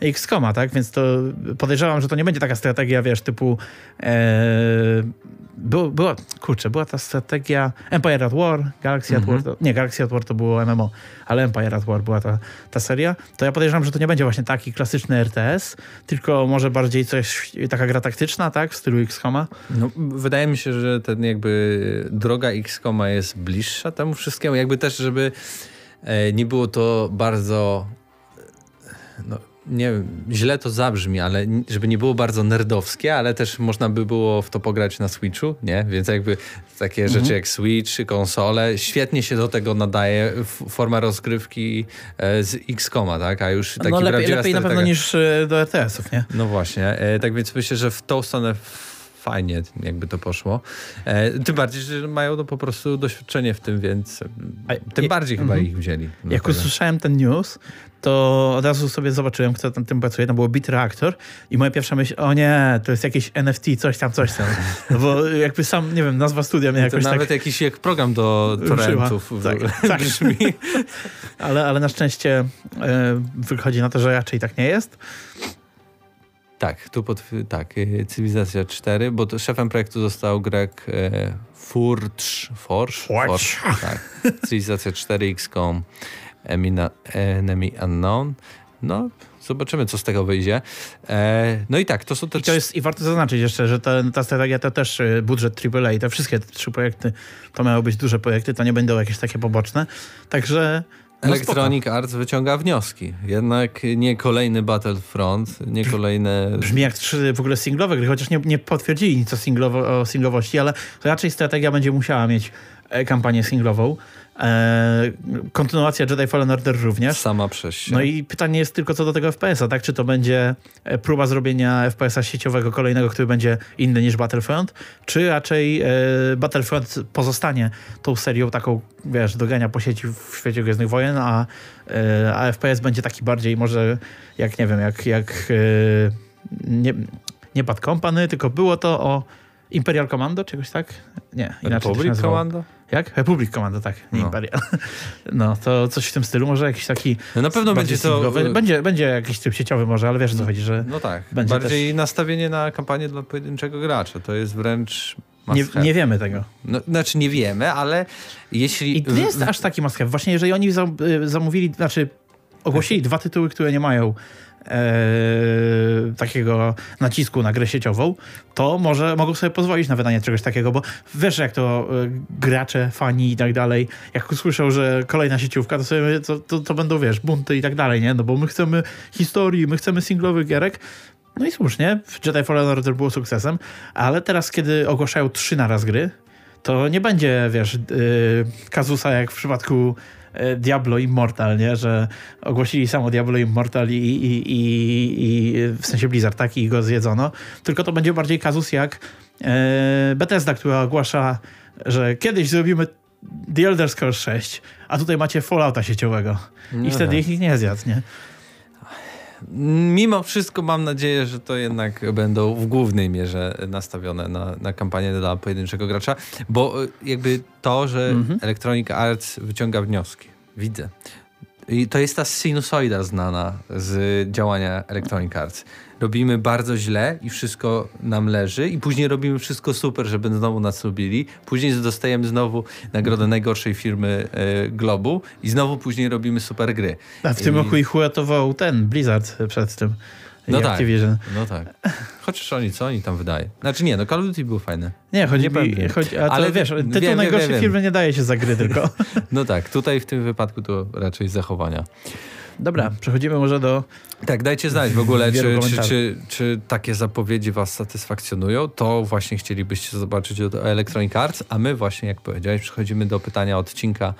XCOMa, tak? Więc to podejrzewam, że to nie będzie taka strategia, wiesz, typu e, było, była, kurczę, była ta strategia Empire at War, Galaxy at War, to, nie, Galaxy at War to było MMO, ale Empire at War była ta, ta seria, to ja podejrzewam, że to nie będzie właśnie taki klasyczny RTS, tylko może bardziej coś, taka gra taktyczna, tak, w stylu XCOMa. No, wydaje mi się, że ten jakby droga XCOMa jest bliższa temu wszystkiemu, jakby też, żeby e, nie było to bardzo no, nie źle to zabrzmi, ale żeby nie było bardzo nerdowskie, ale też można by było w to pograć na Switchu, nie? Więc jakby takie mhm. rzeczy jak Switch, konsole, świetnie się do tego nadaje forma rozgrywki e, z X-Koma, tak? A już taki no lepiej, lepiej na pewno niż e, do RTS-ów, nie? No właśnie, e, tak więc myślę, że w tą stronę fajnie jakby to poszło. E, tym bardziej, że mają to po prostu doświadczenie w tym, więc tym bardziej chyba mhm. ich wzięli. Jak usłyszałem ten news, to od razu sobie zobaczyłem, kto tam tym pracuje. To było Beat Reactor i moja pierwsza myśl, o nie, to jest jakieś NFT, coś tam, coś tam. No bo jakby sam, nie wiem, nazwa studia mnie jakoś to tak... nawet jakiś jak program do torrentów tak, tak. brzmi. ale, ale na szczęście e, wychodzi na to, że raczej tak nie jest. Tak, tu pod, tak, y, Cywilizacja 4, bo to szefem projektu został Greg e, Furcz, Forsz, Forsz, tak. Cywilizacja 4, XCOM, Enemy Unknown. No, zobaczymy, co z tego wyjdzie. E, no i tak, to są te... I, to jest, I warto zaznaczyć jeszcze, że ta, ta strategia to też y, budżet AAA. Te wszystkie trzy projekty to miały być duże projekty, to nie będą jakieś takie poboczne. Także no Electronic Arts wyciąga wnioski. Jednak nie kolejny Battlefront, nie kolejne... Brzmi jak trzy w ogóle singlowe gry, chociaż nie, nie potwierdzili nic o, singlowo, o singlowości, ale raczej strategia będzie musiała mieć e, kampanię singlową. E, kontynuacja Jedi Fallen Order również. Sama przez się. No i pytanie jest tylko co do tego FPS-a, tak? Czy to będzie e, próba zrobienia FPS-a sieciowego kolejnego, który będzie inny niż Battlefront, czy raczej e, Battlefront pozostanie tą serią taką, wiesz, dogania po sieci w świecie Gwiezdnych Wojen, a, e, a FPS będzie taki bardziej może jak, nie wiem, jak, jak nie, nie Bad Company, tylko było to o Imperial Commando, czegoś tak? Nie, inaczej Republic. Commando? Jak? Republic Commando, tak, nie No. Imperial. No, to coś w tym stylu, może jakiś taki No na pewno będzie to... singlowy. Będzie, będzie jakiś tryb sieciowy może, ale wiesz o co chodzi, że No tak. Bardziej nastawienie na kampanię dla pojedynczego gracza. To jest wręcz nie, nie wiemy tego. No, znaczy nie wiemy, ale jeśli... I to nie jest aż taki must have. Właśnie jeżeli oni y, zamówili, znaczy ogłosili dwa tytuły, które nie mają e, takiego nacisku na grę sieciową, to może mogą sobie pozwolić na wydanie czegoś takiego, bo wiesz jak to e, gracze, fani i tak dalej, jak usłyszą, że kolejna sieciówka, to, sobie, to, to, to będą, wiesz, bunty i tak dalej, nie? No bo my chcemy historii, my chcemy singlowych gierek, no i słusznie, Jedi Fallen Order było sukcesem, ale teraz, kiedy ogłaszają trzy naraz gry, to nie będzie, wiesz, yy, kazusa jak w przypadku Diablo Immortal, nie? Że ogłosili samo Diablo Immortal i, i, i, i w sensie Blizzard, tak? I go zjedzono. Tylko to będzie bardziej kazus jak yy, Bethesda, która ogłasza, że kiedyś zrobimy The Elder Scrolls 6, a tutaj macie Fallouta sieciowego. I No wtedy tak. ich nikt nie zjadł, nie? Mimo wszystko mam nadzieję, że to jednak będą w głównej mierze nastawione na, na kampanię dla pojedynczego gracza, bo y, jakby to, że Mhm. Electronic Arts wyciąga wnioski, widzę. I to jest ta sinusoida znana z działania Electronic Arts. Robimy bardzo źle i wszystko nam leży i później robimy wszystko super, żeby znowu nas lubili. Później dostajemy znowu nagrodę najgorszej firmy e, Globu i znowu później robimy super gry. A w tym I- roku ich uratował ten Blizzard przed tym. No tak. Activision. No tak. Chociaż oni, co oni tam wydają? Znaczy nie, no Call of Duty było fajne. Nie, chodzi mi, chodzi, a to Ale wiesz, tytuł wiem, najgorszej wiem. firmy nie daje się za gry tylko. No tak, tutaj w tym wypadku to raczej zachowania. Dobra, przechodzimy może do... Tak, dajcie znać w ogóle, czy, czy, czy, czy takie zapowiedzi was satysfakcjonują. To właśnie chcielibyście zobaczyć od Electronic Arts, a my właśnie, jak powiedziałeś, przechodzimy do pytania odcinka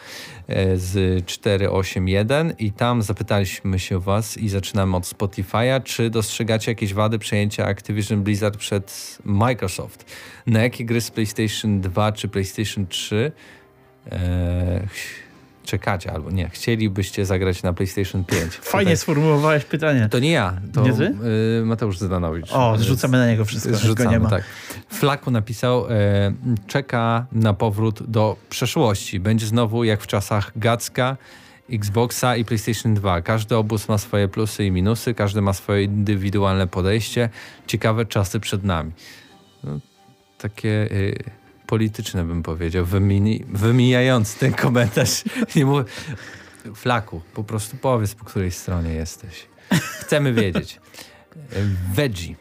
e, z 481 i tam zapytaliśmy się was i zaczynamy od Spotify'a, czy dostrzegacie jakieś wady przejęcia Activision Blizzard przed Microsoft? Na jakie gry z PlayStation 2 czy PlayStation 3 e, ch- czekacie albo nie, chcielibyście zagrać na PlayStation 5? Fajnie Tutaj- sformułowałeś pytanie. to nie ja, to Nie ty? y, Mateusz Zdanowicz. O, zrzucamy na niego wszystko, Zrzucamy, nie ma. tak. Flaku napisał, e, czeka na powrót do przeszłości. Będzie znowu jak w czasach Gacka, Xboxa i PlayStation 2. Każdy obóz ma swoje plusy i minusy, każdy ma swoje indywidualne podejście. Ciekawe czasy przed nami. No, takie y, polityczne bym powiedział, wymini, wymijający ten komentarz. Nie mów... Flaku, po prostu powiedz, po której stronie jesteś. Chcemy wiedzieć. Veggie.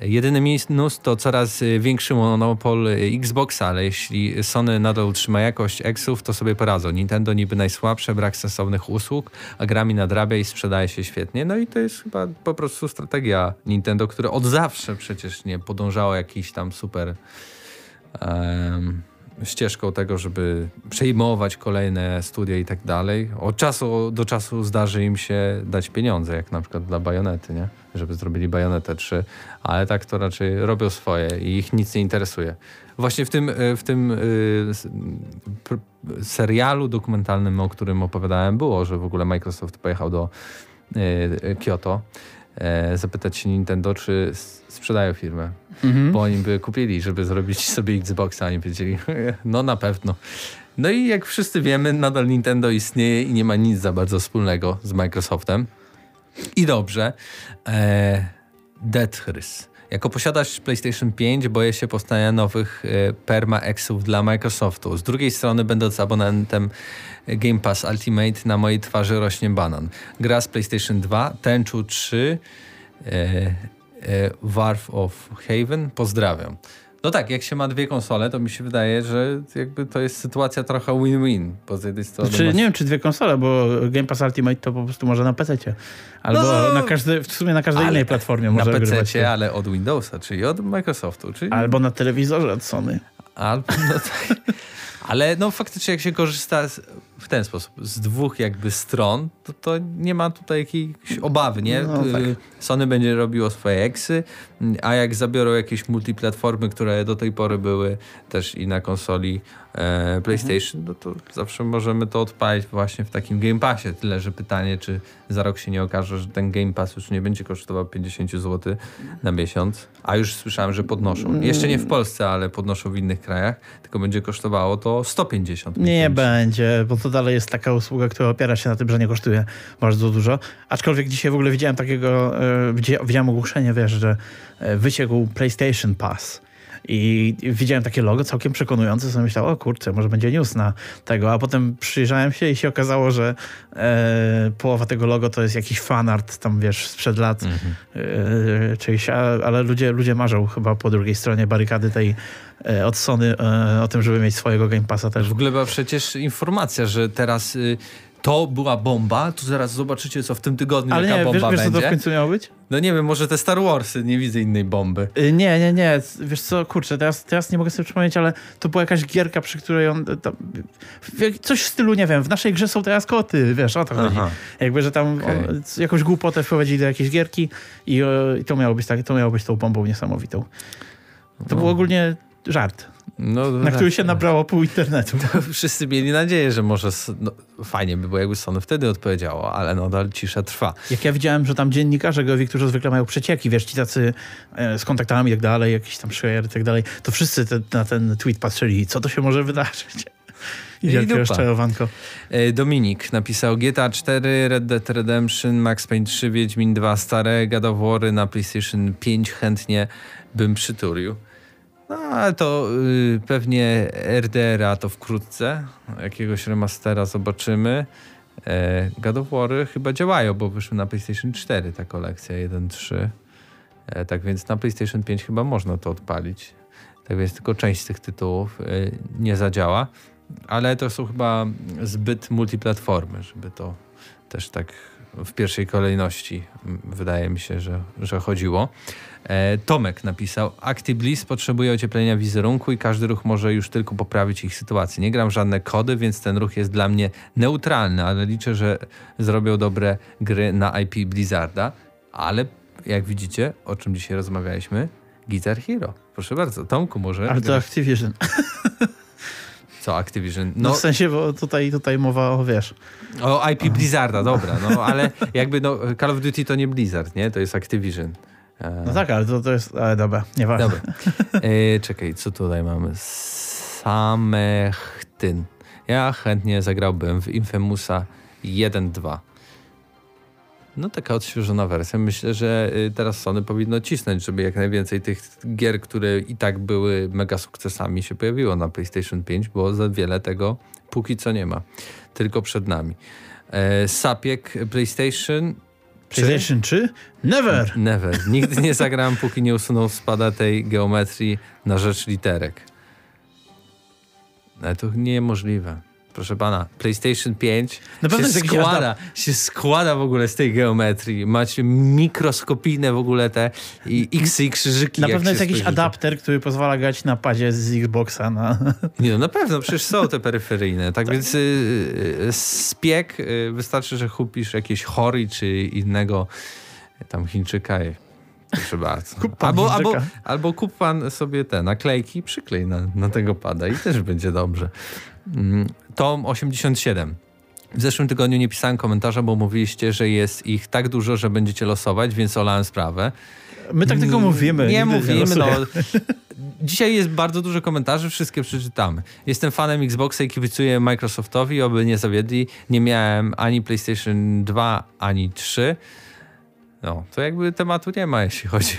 Jedyny minus to coraz większy monopol Xboxa, ale jeśli Sony nadal utrzyma jakość Xów, to sobie poradzą. Nintendo niby najsłabsze, brak sensownych usług, a grami nadrabia i sprzedaje się świetnie. No i to jest chyba po prostu strategia Nintendo, które od zawsze przecież nie podążało jakiś tam super ścieżką tego, żeby przejmować kolejne studia i tak dalej. Od czasu do czasu zdarzy im się dać pieniądze, jak na przykład dla Bajonety, nie? Żeby zrobili Bajonetę 3, ale tak to raczej robią swoje i ich nic nie interesuje. Właśnie w tym, e, w tym e, serialu dokumentalnym, o którym opowiadałem, było, że w ogóle Microsoft pojechał do e, Kyoto zapytać się Nintendo, czy sprzedają firmę Mhm. bo oni by kupili, żeby zrobić sobie Xboxa, a oni powiedzieli, no na pewno. No i jak wszyscy wiemy, nadal Nintendo istnieje i nie ma nic za bardzo wspólnego z Microsoftem. I dobrze. E, Deathris. Jako posiadacz PlayStation 5 boję się powstania nowych e, perma-exów dla Microsoftu. Z drugiej strony, będąc abonentem Game Pass Ultimate, na mojej twarzy rośnie banan. Gra z PlayStation 2, Tenchu 3, e, e, Warf of Haven. Pozdrawiam. No tak, jak się ma dwie konsole, to mi się wydaje, że jakby to jest sytuacja trochę win-win. Bo z jednej strony Znaczy, masz- nie wiem, czy dwie konsole, bo Game Pass Ultimate to po prostu może na PC. Albo No, na każdy, w sumie na każdej innej platformie na może grywać. PC, ale od Windowsa, czyli od Microsoftu, czyli Albo na telewizorze od Sony. Albo, no tak. Ale no faktycznie jak się korzysta z, w ten sposób z dwóch jakby stron, to, to nie ma tutaj jakiejś obawy, nie? No, tak. Sony będzie robiło swoje eksy, a jak zabiorą jakieś multiplatformy, które do tej pory były też i na konsoli e, PlayStation, no to zawsze możemy to odpalić właśnie w takim Game Passie. Tyle, że pytanie, czy za rok się nie okaże, że ten Game Pass już nie będzie kosztował 50 zł na miesiąc, a już słyszałem, że podnoszą. Jeszcze nie w Polsce, ale podnoszą w innych krajach, tylko będzie kosztowało to 150 Nie miesięcznie. będzie, bo to dalej jest taka usługa, która opiera się na tym, że nie kosztuje bardzo dużo. Aczkolwiek dzisiaj w ogóle widziałem takiego, e, widzi- widziałem ogłoszenie, wiesz, że wyciekł PlayStation Pass. I widziałem takie logo całkiem przekonujące, sobie myślałem, o kurczę, może będzie news na tego, a potem przyjrzałem się i się okazało, że e, połowa tego logo to jest jakiś fanart tam, wiesz, sprzed lat Mhm. e, czyjś, a, ale ludzie, ludzie marzą chyba po drugiej stronie barykady tej e, od Sony e, o tym, żeby mieć swojego Game Passa też. W ogóle była przecież informacja, że teraz y, to była bomba, to zaraz zobaczycie, co w tym tygodniu, Ale jaka nie, wiesz, bomba wiesz co to będzie. w końcu miało być? No nie wiem, może te Star Warsy, nie widzę innej bomby. Y, Nie, nie, nie. Wiesz co, kurczę, teraz, teraz nie mogę sobie przypomnieć, ale to była jakaś gierka, przy której on... Tam, w- coś w stylu, nie wiem, w naszej grze są teraz koty, wiesz, o to chodzi. Aha. Jakby, że tam Okej. on, jakąś głupotę wprowadzili do jakiejś gierki i, i to, miało być tak, to miało być tą bombą niesamowitą. To był ogólnie żart, No, na który się nabrało pół internetu. Wszyscy mieli nadzieję, że może no, fajnie by było, jakby Sony wtedy odpowiedziało, ale nadal cisza trwa. Jak ja widziałem, że tam dziennikarze gowi, którzy zwykle mają przecieki, wiesz, ci tacy e, z kontaktami i tak dalej, jakiś tam share i tak dalej, to wszyscy te, na ten tweet patrzyli, co to się może wydarzyć. I I wielkie rozczarowanko. E, Dominik napisał GTA 4, Red Dead Redemption, Max Payne 3, Wiedźmin 2, stare God na PlayStation 5 chętnie bym przytulił. No, ale to y, pewnie RDR-a to wkrótce, jakiegoś remastera zobaczymy. E, God of War chyba działają, bo wyszły na PlayStation 4 ta kolekcja 1.3. E, tak więc na PlayStation 5 chyba można to odpalić. Tak więc tylko część z tych tytułów e, nie zadziała. Ale to są chyba zbyt multiplatformy, żeby to też tak w pierwszej kolejności wydaje mi się, że, że chodziło. E, Tomek napisał, ActiBliss potrzebuje ocieplenia wizerunku i każdy ruch może już tylko poprawić ich sytuację. Nie gram w żadne kody, więc ten ruch jest dla mnie neutralny, ale liczę, że zrobią dobre gry na IP Blizzarda. Ale jak widzicie, o czym dzisiaj rozmawialiśmy, Guitar Hero. Proszę bardzo, Tomku może... Ale to Activision. Co Activision? No, No, w sensie, bo tutaj, tutaj mowa o, wiesz, O IP Blizzarda, dobra, no ale jakby no, Call of Duty to nie Blizzard, nie? To jest Activision. E, no tak, ale to, to jest, ale dobra, nieważne. Dobra. E, czekaj, co tutaj mamy? Samechtyn. Ja chętnie zagrałbym w Infamousa 1.2. No taka odświeżona wersja. Myślę, że y, teraz Sony powinno cisnąć, żeby jak najwięcej tych gier, które i tak były mega sukcesami się pojawiło na PlayStation 5, bo za wiele tego póki co nie ma. Tylko przed nami. E, Sapiek PlayStation PlayStation 3? Never! Never. Nigdy nie zagrałem, póki nie usunął spada tej geometrii na rzecz literek. Ale to niemożliwe. Proszę pana, PlayStation 5 Na pewno się jakiś składa, się składa w ogóle z tej geometrii. Macie mikroskopijne w ogóle te i X i krzyżyki. Na pewno jest jakiś spojrzycie. adapter, który pozwala grać na padzie z Xboxa na... Nie no, na pewno, przecież są te peryferyjne. Tak, więc y, y, spiek, y, wystarczy, że kupisz jakieś chory czy innego tam Chińczyka i proszę bardzo. Albo, albo, albo kup pan sobie te naklejki przyklej na, na tego pada i też będzie dobrze. Mm, Tom 87. W zeszłym tygodniu nie pisałem komentarza, bo mówiliście, że jest ich tak dużo, że będziecie losować, więc olałem sprawę. My tak tylko mówimy. Nie mówimy, no. losujemy. Dzisiaj jest bardzo dużo komentarzy, wszystkie przeczytamy. Jestem fanem Xboxa i kibicuję Microsoftowi, oby nie zawiedli. Nie miałem ani PlayStation 2, ani 3. No, to jakby tematu nie ma, jeśli chodzi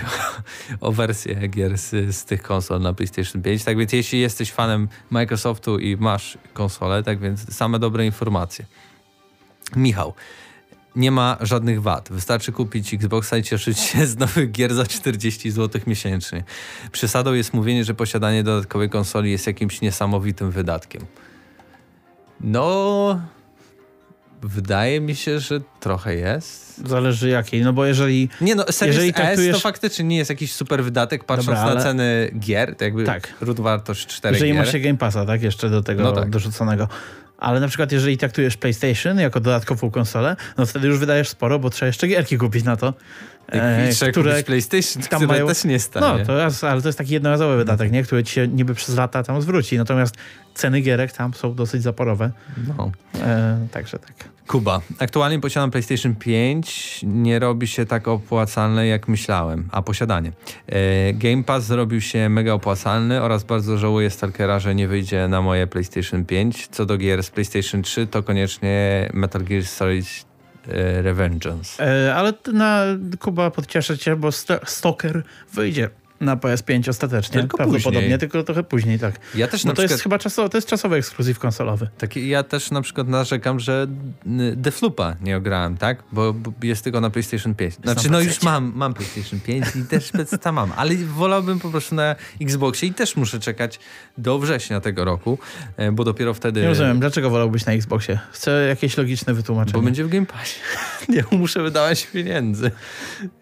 o, o wersję gier z, z tych konsol na PlayStation 5. Tak więc jeśli jesteś fanem Microsoftu i masz konsolę, tak więc same dobre informacje. Michał, nie ma żadnych wad. Wystarczy kupić Xboxa i cieszyć się z nowych gier za 40 zł miesięcznie. Przesadą jest mówienie, że posiadanie dodatkowej konsoli jest jakimś niesamowitym wydatkiem. No, Wydaje mi się, że trochę jest. Zależy jakiej, no bo jeżeli... Nie no, Series Jeżeli S traktujesz- to faktycznie nie jest jakiś super wydatek, patrząc Dobra, na ale- ceny gier, to jakby Tak. ród wartość 4 Jeżeli gier. masz się Game Passa, tak? Jeszcze do tego No tak. dorzuconego. Ale na przykład jeżeli traktujesz PlayStation jako dodatkową konsolę, no wtedy już wydajesz sporo, bo trzeba jeszcze gierki kupić na to. Trzeba które kupić PlayStation, tam które mają- też nie No, stanie. to jest, ale to jest taki jednorazowy wydatek, nie? który ci się niby przez lata tam zwróci. Natomiast ceny gierek tam są dosyć zaporowe. No. E, także tak. Kuba. Aktualnie posiadam PlayStation 5. Nie robi się tak opłacalne, jak myślałem. A posiadanie. E, Game Pass zrobił się mega opłacalny oraz bardzo żałuję Stalkera, że nie wyjdzie na moje PlayStation 5. Co do gier z PlayStation 3, to koniecznie Metal Gear Solid Revengeance. E, ale na Kuba podcieszę cię, bo St- Stalker wyjdzie na PS5 ostatecznie. Tylko prawdopodobnie, później. tylko trochę później, tak. Ja też na to jest przykład... chyba czasowy, to jest czasowy ekskluzyw konsolowy. Taki, ja też na przykład narzekam, że Defloopa nie ograłem, tak? Bo, bo jest tylko na PlayStation 5. Znaczy, na no już mam, mam PlayStation 5 i też PC mam, ale wolałbym po prostu na Xboxie i też muszę czekać do września tego roku, e, bo dopiero wtedy... Nie rozumiem, dlaczego wolałbyś na Xboxie? Chcę jakieś logiczne wytłumaczenie. Bo będzie w Game Passie. nie muszę wydawać pieniędzy.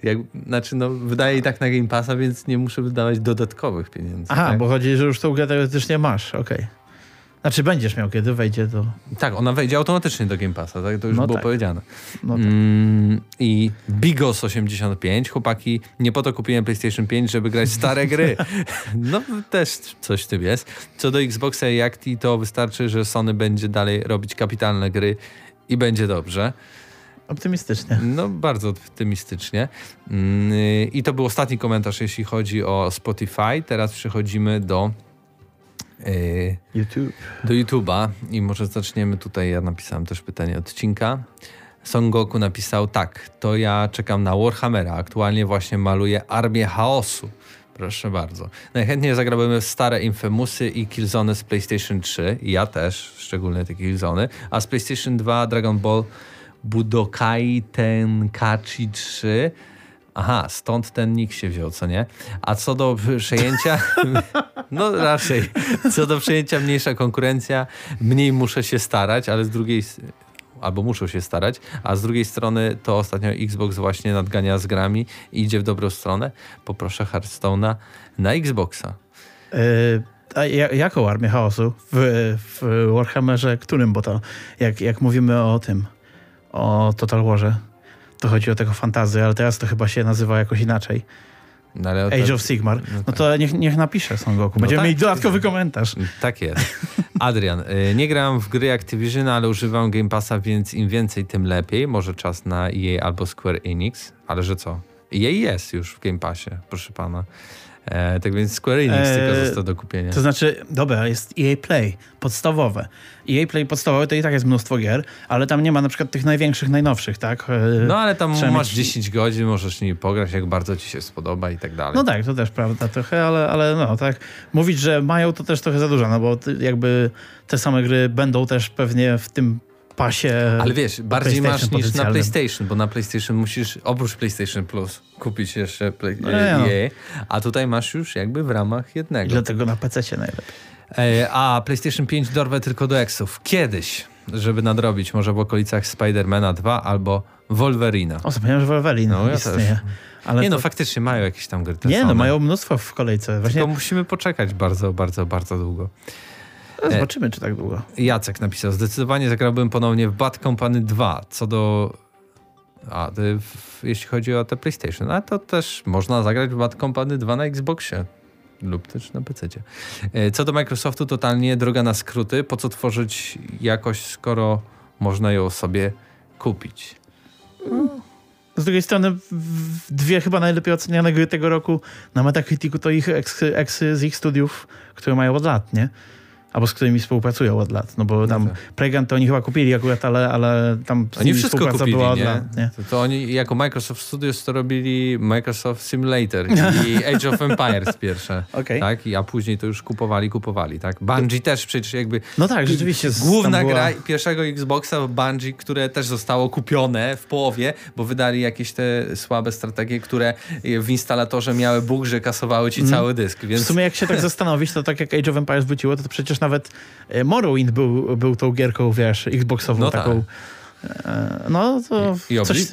Jak, znaczy, no, wydaję i tak na Game Passa, więc nie muszę wydawać dodatkowych pieniędzy. Aha, tak? bo chodzi, że już tą grę teoretycznie masz, okej. Znaczy będziesz miał, kiedy wejdzie do... tak, ona wejdzie automatycznie do Game Passa, tak? To już No było tak. powiedziane. No tak. Mm, I Bigos 85. Chłopaki, nie po to kupiłem PlayStation 5, żeby grać stare gry. No też coś w tym jest. Co do Xboxa i Acti, to wystarczy, że Sony będzie dalej robić kapitalne gry i będzie dobrze. Optymistycznie. No bardzo optymistycznie. Mm, I to był ostatni komentarz, jeśli chodzi o Spotify. Teraz przechodzimy do... Yy, YouTube. do YouTube'a i może zaczniemy tutaj, ja napisałem też pytanie odcinka. Son Goku napisał tak, to ja czekam na Warhammera, aktualnie właśnie maluję Armię Chaosu. Proszę bardzo. Najchętniej zagrałbym w stare Infamousy i Killzone z PlayStation 3. I ja też, szczególnie te Killzony. A z PlayStation 2 Dragon Ball Budokai Tenkaichi 3. Aha, stąd ten nick się wziął, co nie? A co do przejęcia, no raczej, co do przejęcia mniejsza konkurencja, mniej muszę się starać, ale z drugiej, albo muszą się starać, a z drugiej strony to ostatnio Xbox właśnie nadgania z grami i idzie w dobrą stronę. Poproszę Hearthstone'a na Xboxa. E, a ja, jaką armię chaosu? W, w Warhammerze którym? Bo to jak, jak mówimy o tym, o Total Warze, to chodzi o tego fantazy, ale teraz to chyba się nazywa jakoś inaczej. No, Age to- of Sigmar. no No tak. to niech, niech napisze Son Goku. Będziemy tak. mieli dodatkowy komentarz. Tak jest. Adrian, y, nie gram w gry Activision, ale używam Game Passa, więc im więcej, tym lepiej. Może czas na EA albo Square Enix, ale że co? EA jest już w Game Passie, proszę pana. E, tak więc Square Enix E, tylko został do kupienia. To znaczy, dobra, jest EA Play, podstawowe. EA Play podstawowe to i tak jest mnóstwo gier, ale tam nie ma na przykład tych największych, najnowszych, tak? E, No ale tam trzeba masz mieć- 10 godzin, możesz nimi pograć, jak bardzo ci się spodoba i tak dalej. No tak, to też prawda trochę, ale, ale no tak. Mówić, że mają to też trochę za dużo, no bo jakby te same gry będą też pewnie w tym pasie. Ale wiesz, bardziej masz niż na. PlayStation, bo na PlayStation musisz oprócz PlayStation Plus kupić jeszcze play, No no. EA, a tutaj masz już jakby w ramach I jednego. dlatego na PC najlepiej. E, A PlayStation 5 dorwę tylko do Exów. Kiedyś, żeby nadrobić, może w okolicach Spidermana 2 albo Wolverina. O, zapomniałem, że Wolverine No, ja istnieje. Ale Nie no, to- faktycznie mają jakieś tam gry. nie no, mają mnóstwo w kolejce. Właśnie Tylko musimy poczekać bardzo, bardzo, bardzo długo. Zobaczymy, czy tak długo. Jacek napisał, zdecydowanie zagrałbym ponownie w Bad Company 2. Co do... A, y, w, jeśli chodzi o te PlayStation, a to też można zagrać w Bad Company 2 na Xboxie. Lub też na PC. Co do Microsoftu, totalnie droga na skróty. Po co tworzyć jakoś, skoro można ją sobie kupić? Z drugiej strony dwie chyba najlepiej oceniane gry tego roku na Metacriticu to ich eksy, eksy z ich studiów, które mają od lat, nie? Albo z którymi współpracują od lat. No bo tam tak. Playgant to oni chyba kupili akurat, ale, ale tam Oni wszystko kupili, była od nie? lat, nie? To, to oni jako Microsoft Studios to robili Microsoft Simulator i Age of Empires pierwsze. Okej. Tak? I, a później to już kupowali, kupowali, tak? Bungie też przecież jakby... No tak, rzeczywiście. Główna była- gra pierwszego Xboxa Bungie, które też zostało kupione w połowie, bo wydali jakieś te słabe strategie, które w instalatorze miały bóg, że kasowały ci cały dysk, W więc... sumie jak się tak zastanowić, to tak jak Age of Empires wróciło, to, to przecież nawet e, Morrowind był, był tą gierką, wiesz, Xboxową No tak. taką E, no to I, i coś...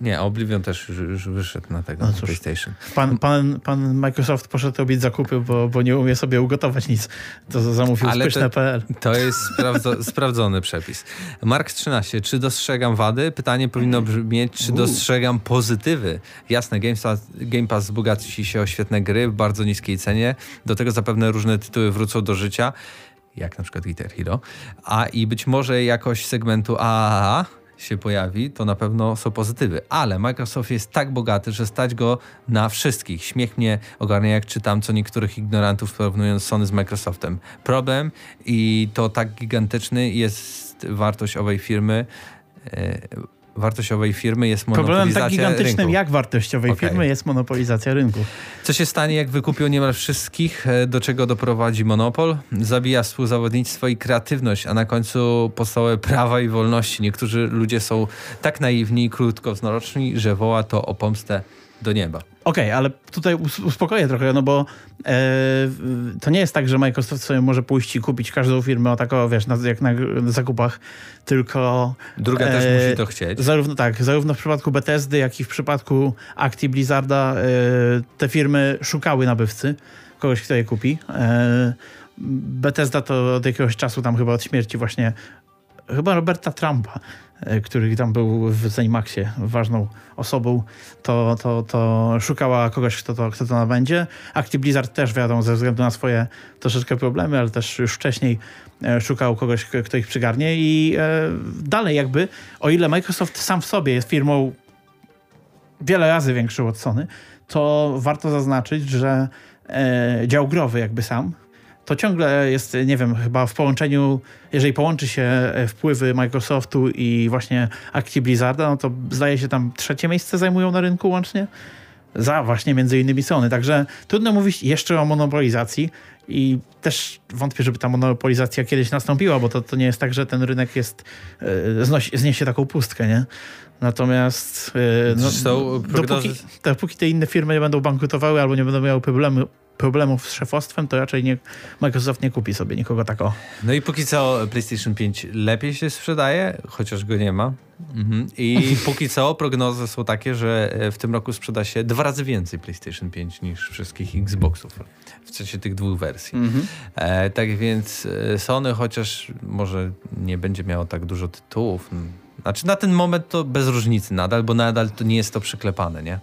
Nie, Oblivion też już, już wyszedł na tego No cóż. PlayStation. Pan, pan, pan Microsoft poszedł robić zakupy, bo, bo nie umie sobie ugotować nic. To zamówił Ale to- spyszne.pl. To jest sprawdzo- sprawdzony przepis. Mark 13. Czy dostrzegam wady? Pytanie powinno brzmieć, czy dostrzegam pozytywy? Jasne, Game Pass, Game Pass wzbogaci się o świetne gry w bardzo niskiej cenie. Do tego zapewne różne tytuły wrócą do życia, jak na przykład Guitar Hero. A i być może jakość segmentu AAA się pojawi, to na pewno są pozytywy. Ale Microsoft jest tak bogaty, że stać go na wszystkich. Śmiech mnie ogarnia, jak czytam co niektórych ignorantów porównując Sony z Microsoftem. Problem i to tak gigantyczny jest wartość owej firmy. E, wartość owej firmy jest Problemem monopolizacja tak gigantycznym rynku. jak wartościowej Okej. firmy jest monopolizacja rynku. Co się stanie, jak wykupią niemal wszystkich, e, do czego doprowadzi monopol? Zabija współzawodnictwo i kreatywność, a na końcu podstawowe prawa i wolności. Niektórzy ludzie są tak naiwni i krótkowzroczni, że woła to o pomstę do nieba. Okej, ale tutaj us- uspokoję trochę, no bo e, to nie jest tak, że Microsoft sobie może pójść i kupić każdą firmę o tako, wiesz, na, jak na, na zakupach, tylko Druga E, też musi to chcieć. zarówno tak, zarówno w przypadku Bethesdy, jak i w przypadku Acti Blizzarda e, te firmy szukały nabywcy, kogoś, kto je kupi. E, Bethesda to od jakiegoś czasu, tam chyba od śmierci właśnie, chyba Roberta Trumpa, który tam był w Zenimaxie ważną osobą, to, to, to szukała kogoś, kto to, kto to nabędzie. Acti Blizzard też wiadomo, ze względu na swoje troszeczkę problemy, ale też już wcześniej e, szukał kogoś, kto ich przygarnie i e, dalej jakby, o ile Microsoft sam w sobie jest firmą wiele razy większą od Sony, to warto zaznaczyć, że e, dział growy jakby sam, to ciągle jest, nie wiem, chyba w połączeniu, jeżeli połączy się e, wpływy Microsoftu i właśnie Acti Blizzarda, no to zdaje się tam trzecie miejsce zajmują na rynku łącznie. Za właśnie między innymi Sony. Także trudno mówić jeszcze o monopolizacji i też wątpię, żeby ta monopolizacja kiedyś nastąpiła, bo to, to nie jest tak, że ten rynek jest, e, znosi, zniesie taką pustkę, nie? Natomiast e, no, dopóki, dopóki te inne firmy nie będą bankrutowały albo nie będą miały problemy, problemów z szefostwem, to raczej nie, Microsoft nie kupi sobie nikogo takiego. No i póki co PlayStation 5 lepiej się sprzedaje, chociaż go nie ma. Mhm. I póki co prognozy są takie, że e, w tym roku sprzeda się dwa razy więcej PlayStation 5 niż wszystkich Xboxów. W sensie tych dwóch wersji. E, tak więc e, Sony chociaż może nie będzie miało tak dużo tytułów. Znaczy na ten moment to bez różnicy nadal, bo nadal to nie jest to przyklepane, nie?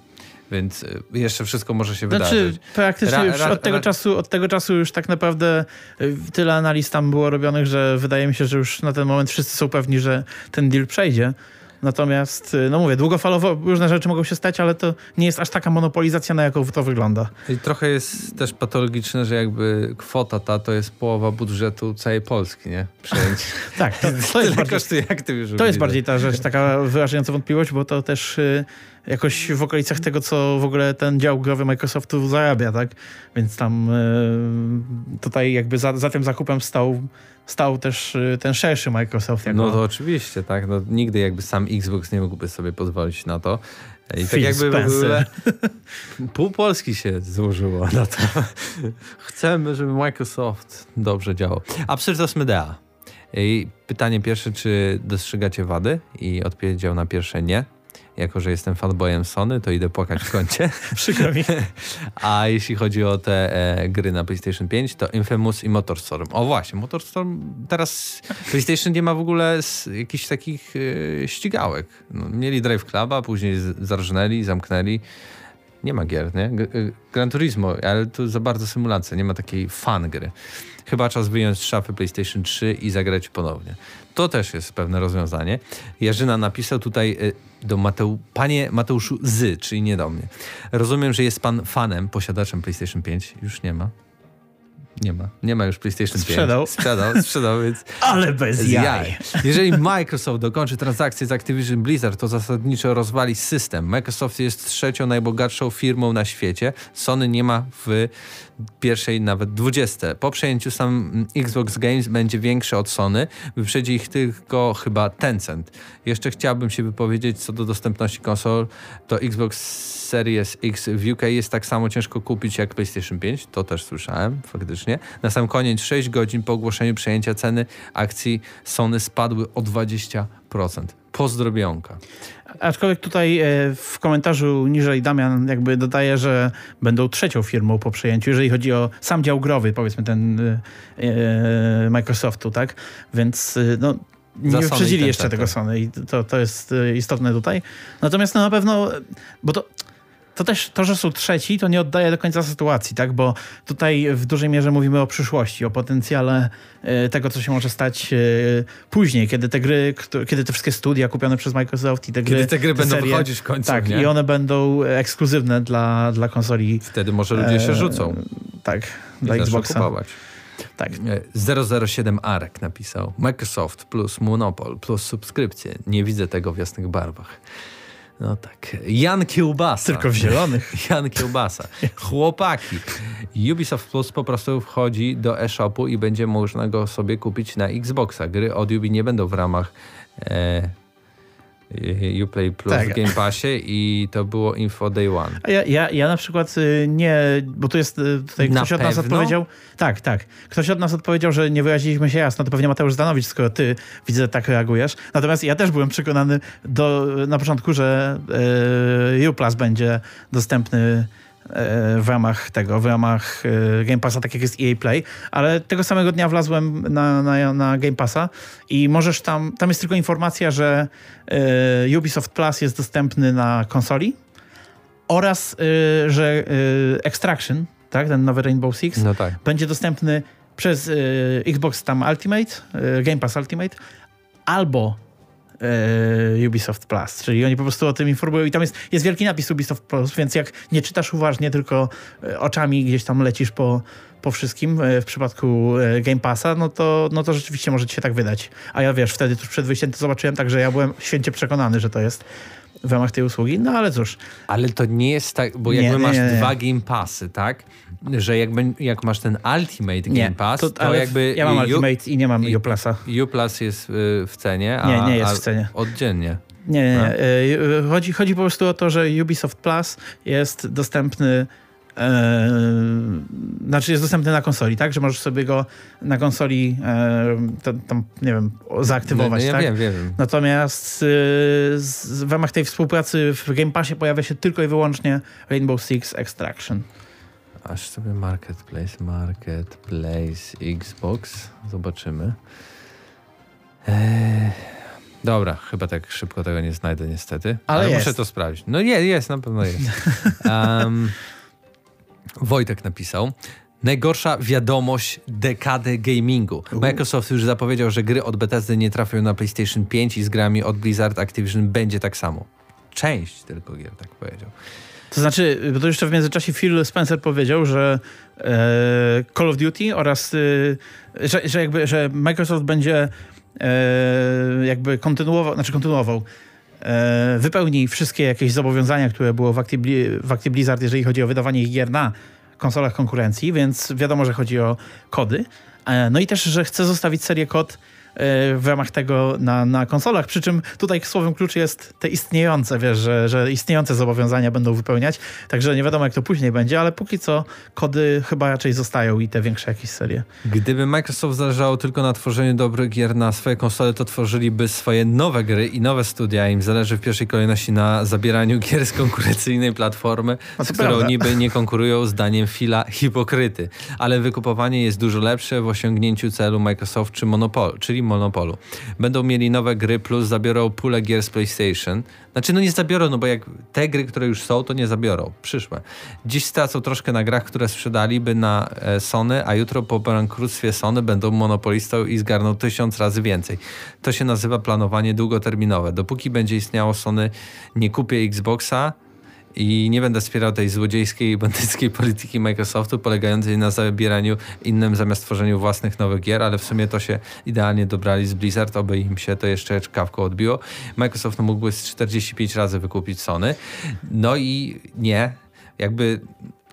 Więc e, jeszcze wszystko może się Znaczy, wydarzyć. praktycznie Ra- już ra- od tego, ra- czasu, od tego czasu już tak naprawdę y, tyle analiz tam było robionych, że wydaje mi się, że już na ten moment wszyscy są pewni, że ten deal przejdzie. Natomiast, y, no mówię, długofalowo różne rzeczy mogą się stać, ale to nie jest aż taka monopolizacja, na jaką to wygląda. I trochę jest też patologiczne, że jakby kwota ta to jest połowa budżetu całej Polski, nie? Przejęcie. Tak, to, to jest bardziej, kosztuje Activision To jest bardziej ta rzecz, taka wyrażająca wątpliwość, bo to też y, jakoś w okolicach tego, co w ogóle ten dział growy Microsoftu zarabia, tak? Więc tam y, tutaj jakby za, za tym zakupem stał, stał też y, ten szerszy Microsoft. Jako, No to oczywiście, tak. No, nigdy jakby sam Xbox nie mógłby sobie pozwolić na to. I tak Phil jakby w Spencer. ogóle pół Polski się złożyło na to. Chcemy, żeby Microsoft dobrze działał. Absurdus Medea. I pytanie pierwsze, czy dostrzegacie wady? I odpowiedział na pierwsze nie. Jako, że jestem fanboyem Sony, to idę płakać w kącie. Przykro mi. A jeśli chodzi o te e, gry na PlayStation 5, to Infamous i Motorstorm. O właśnie, Motorstorm teraz PlayStation nie ma w ogóle z, jakichś takich e, ścigałek. No, mieli Drive Cluba, później zarżnęli, zamknęli. Nie ma gier, nie? E, Gran Turismo, ale to za bardzo symulacja, nie ma takiej fan gry. Chyba czas wyjąć z szafy PlayStation 3 i zagrać ponownie. To też jest pewne rozwiązanie. Jarzyna napisał tutaj e, do Mateu, panie Mateuszu Z, czyli nie do mnie. Rozumiem, że jest pan fanem, posiadaczem PlayStation 5. Już nie ma. Nie ma. Nie ma już PlayStation 5. Sprzedał. Sprzedał, sprzedał, więc Ale bez jaj. jaj. Jeżeli Microsoft dokończy transakcję z Activision Blizzard, to zasadniczo rozwali system. Microsoft jest trzecią najbogatszą firmą na świecie. Sony nie ma w pierwszej nawet 20. Po przejęciu sam Xbox Games będzie większy od Sony. Wyprzedzi ich tylko chyba Tencent. Jeszcze chciałbym się wypowiedzieć co do dostępności konsol. To Xbox Series X w UK jest tak samo ciężko kupić jak PlayStation 5. To też słyszałem faktycznie. Na sam koniec 6 godzin po ogłoszeniu przejęcia ceny akcji Sony spadły o 20%. Pozdrobionka. Aczkolwiek tutaj e, w komentarzu niżej Damian jakby dodaje, że będą trzecią firmą po przejęciu, jeżeli chodzi o sam dział growy, powiedzmy ten e, e, Microsoftu, tak? Więc no, nie wyprzedzili jeszcze tego Sony i to, to jest istotne tutaj. Natomiast no, na pewno, bo to to też to, że są trzeci, to nie oddaje do końca sytuacji, tak? Bo tutaj w dużej mierze mówimy o przyszłości, o potencjale e, tego, co się może stać e, później, kiedy te gry, kiedy te wszystkie studia kupione przez Microsoft i te gry. Kiedy te gry te będą serie, wychodzić w końcu. Tak, nie? i one będą ekskluzywne dla, dla konsoli. Wtedy może ludzie się e, rzucą. Tak, dla Xboxa. Kupować. Tak. 007 Arek napisał. Microsoft plus Monopol plus subskrypcje. Nie widzę tego w jasnych barwach. No tak. Jan Kiełbasa. Tylko w zielonych. Jan Kiełbasa. Chłopaki. Ubisoft Plus po prostu wchodzi do e-shopu i będzie można go sobie kupić na Xboxa. Gry od Ubi nie będą w ramach e, Uplay Plus tak. w Game Passie i to było info day one. Ja, ja, ja na przykład y, nie, bo tu jest y, tutaj ktoś na od nas odpowiedział. Tak, tak. Ktoś od nas odpowiedział, że nie wyraziliśmy się jasno. To pewnie Mateusz Zdanowicz, skoro ty widzę tak reagujesz. Natomiast ja też byłem przekonany do, na początku, że y, Uplus będzie dostępny w ramach tego, w ramach e, Game Passa, tak jak jest EA Play, ale tego samego dnia wlazłem na, na, na Game Passa i możesz tam, tam jest tylko informacja, że e, Ubisoft Plus jest dostępny na konsoli oraz, że Extraction, tak, ten nowy Rainbow Six, no tak. będzie dostępny przez Xbox tam Ultimate, Game Pass Ultimate, albo e, Ubisoft Plus, czyli oni po prostu o tym informują i tam jest, jest wielki napis Ubisoft Plus, więc jak nie czytasz uważnie, tylko e, oczami gdzieś tam lecisz po, po wszystkim e, w przypadku e, Game Passa, no to, no to rzeczywiście może ci się tak wydać. A ja wiesz, wtedy tuż przed wyjściem to zobaczyłem, także ja byłem święcie przekonany, że to jest w ramach tej usługi, no ale cóż. Ale to nie jest tak, bo jakby nie, masz nie, dwa Game Passy, tak? Że jakby, jak masz ten Ultimate Game Pass, to, to jakby... Ja mam Ultimate i nie mam Uplasa. Uplus jest y, w cenie, a, Nie, nie jest w cenie. Oddzielnie. Nie, nie, nie. Y, chodzi, chodzi po prostu o to, że Ubisoft Plus jest dostępny E, znaczy jest dostępny na konsoli, tak? Że możesz sobie go na konsoli e, tam, nie wiem, zaaktywować, no, no, ja tak? Wiem, wiem. Natomiast e, z, w ramach tej współpracy w Game Passie pojawia się tylko i wyłącznie Rainbow Six Extraction. Aż sobie Marketplace, Marketplace, Xbox. Zobaczymy. Eee, dobra, chyba tak szybko tego nie znajdę niestety. Ale, ale muszę to sprawdzić. No jest, jest, na pewno jest. Um, Wojtek napisał. Najgorsza wiadomość dekady gamingu. Microsoft już zapowiedział, że gry od Bethesdy nie trafią na PlayStation 5 i z grami od Blizzard Activision będzie tak samo. Część tylko gier tak powiedział. To znaczy, bo to jeszcze w międzyczasie Phil Spencer powiedział, że e, Call of Duty oraz e, że, że, jakby, że Microsoft będzie e, jakby kontynuował, znaczy kontynuował wypełni wszystkie jakieś zobowiązania, które było w Acti, w Blizzard, jeżeli chodzi o wydawanie gier na konsolach konkurencji, więc wiadomo, że chodzi o kody. E, no i też, że chce zostawić serię kod w ramach tego na, na konsolach. Przy czym tutaj słowem klucz jest te istniejące, wiesz, że, że istniejące zobowiązania będą wypełniać. Także nie wiadomo, jak to później będzie, ale póki co kody chyba raczej zostają i te większe jakieś serie. Gdyby Microsoft zależało tylko na tworzeniu dobrych gier na swoje konsole, to tworzyliby swoje nowe gry i nowe studia. Im zależy w pierwszej kolejności na zabieraniu gier z konkurencyjnej platformy, z którą prawda. niby nie konkurują zdaniem Fila hipokryty. Ale wykupowanie jest dużo lepsze w osiągnięciu celu Microsoft czy monopolu, czyli monopolu. Będą mieli nowe gry, plus zabiorą pulę gier z PlayStation. Znaczy, no nie zabiorą, no bo jak te gry, które już są, to nie zabiorą. Przyszłe. Dziś stracą troszkę na grach, które sprzedaliby na e, Sony, a jutro po bankructwie Sony będą monopolistą i zgarną tysiąc razy więcej. To się nazywa planowanie długoterminowe. Dopóki będzie istniało Sony, nie kupię Xboxa, i nie będę wspierał tej złodziejskiej i bandyckiej polityki Microsoftu polegającej na zabieraniu innym zamiast tworzeniu własnych nowych gier, ale w sumie to się idealnie dobrali z Blizzard, oby im się to jeszcze czkawką odbiło. Microsoft mógłby z 45 razy wykupić Sony. No i nie, jakby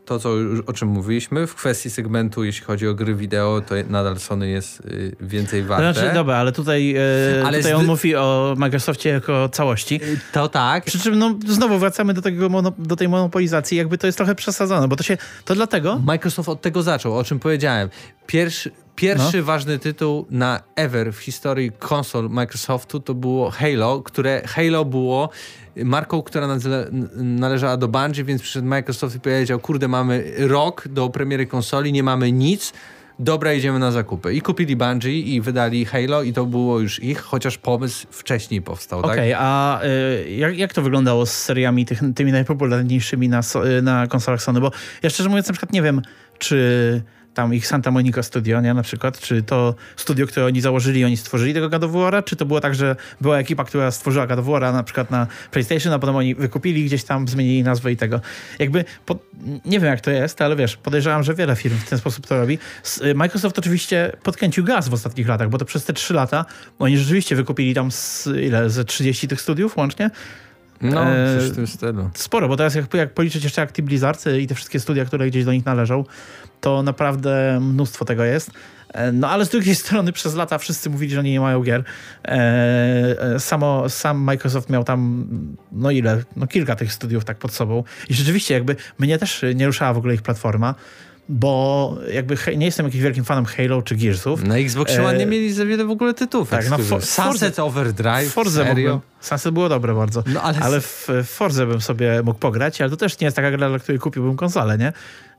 to, co, o czym mówiliśmy, w kwestii segmentu, jeśli chodzi o gry wideo, to nadal Sony jest y, więcej warte. Znaczy, dobra, ale tutaj, e, ale tutaj on mówi o Microsoftie jako całości. To tak. Przy czym no, znowu wracamy do, tego do tej monopolizacji, jakby to jest trochę przesadzone, bo to się, to dlatego... Microsoft od tego zaczął, o czym powiedziałem. Pierwszy, Pierwszy no. ważny tytuł na ever w historii konsol Microsoftu to było Halo, które Halo było marką, która należała do Bungie, więc przyszedł Microsoft i powiedział, kurde, mamy rok do premiery konsoli, nie mamy nic, dobra, idziemy na zakupy. I kupili Bungie i wydali Halo i to było już ich, chociaż pomysł wcześniej powstał, okay, tak? Okej, a y, jak, jak to wyglądało z seriami tych, tymi najpopularniejszymi na, na konsolach Sony? Bo ja szczerze mówiąc na przykład nie wiem, czy tam ich Santa Monica Studio, nie, na przykład, czy to studio, które oni założyli, oni stworzyli tego God czy to było tak, że była ekipa, która stworzyła God na przykład na PlayStation, a potem oni wykupili gdzieś tam, zmienili nazwę i tego. Jakby, po, nie wiem jak to jest, ale wiesz, podejrzewam, że wiele firm w ten sposób to robi. Y, Microsoft oczywiście podkręcił gaz w ostatnich latach, bo to przez te trzy lata oni rzeczywiście wykupili tam z, ile, ze 30 tych studiów łącznie, no, e, coś w tym stylu. Sporo, bo teraz jak, jak policzyć jeszcze Active Blizzard i te wszystkie studia, które gdzieś do nich należą, to naprawdę mnóstwo tego jest. E, no ale z drugiej strony przez lata wszyscy mówili, że oni nie mają gier. E, e, samo, sam Microsoft miał tam, no ile, no kilka tych studiów tak pod sobą. I rzeczywiście jakby mnie też nie ruszała w ogóle ich platforma bo jakby nie jestem jakimś wielkim fanem Halo czy Gearsów. Na Xbox e... nie mieli za wiele w ogóle tytułów. Tak, no for, Sunset Overdrive, Forza serio? Sunset było dobre bardzo, no, ale... ale w Forze bym sobie mógł pograć, ale to też nie jest taka gra, dla której kupiłbym konsolę, nie?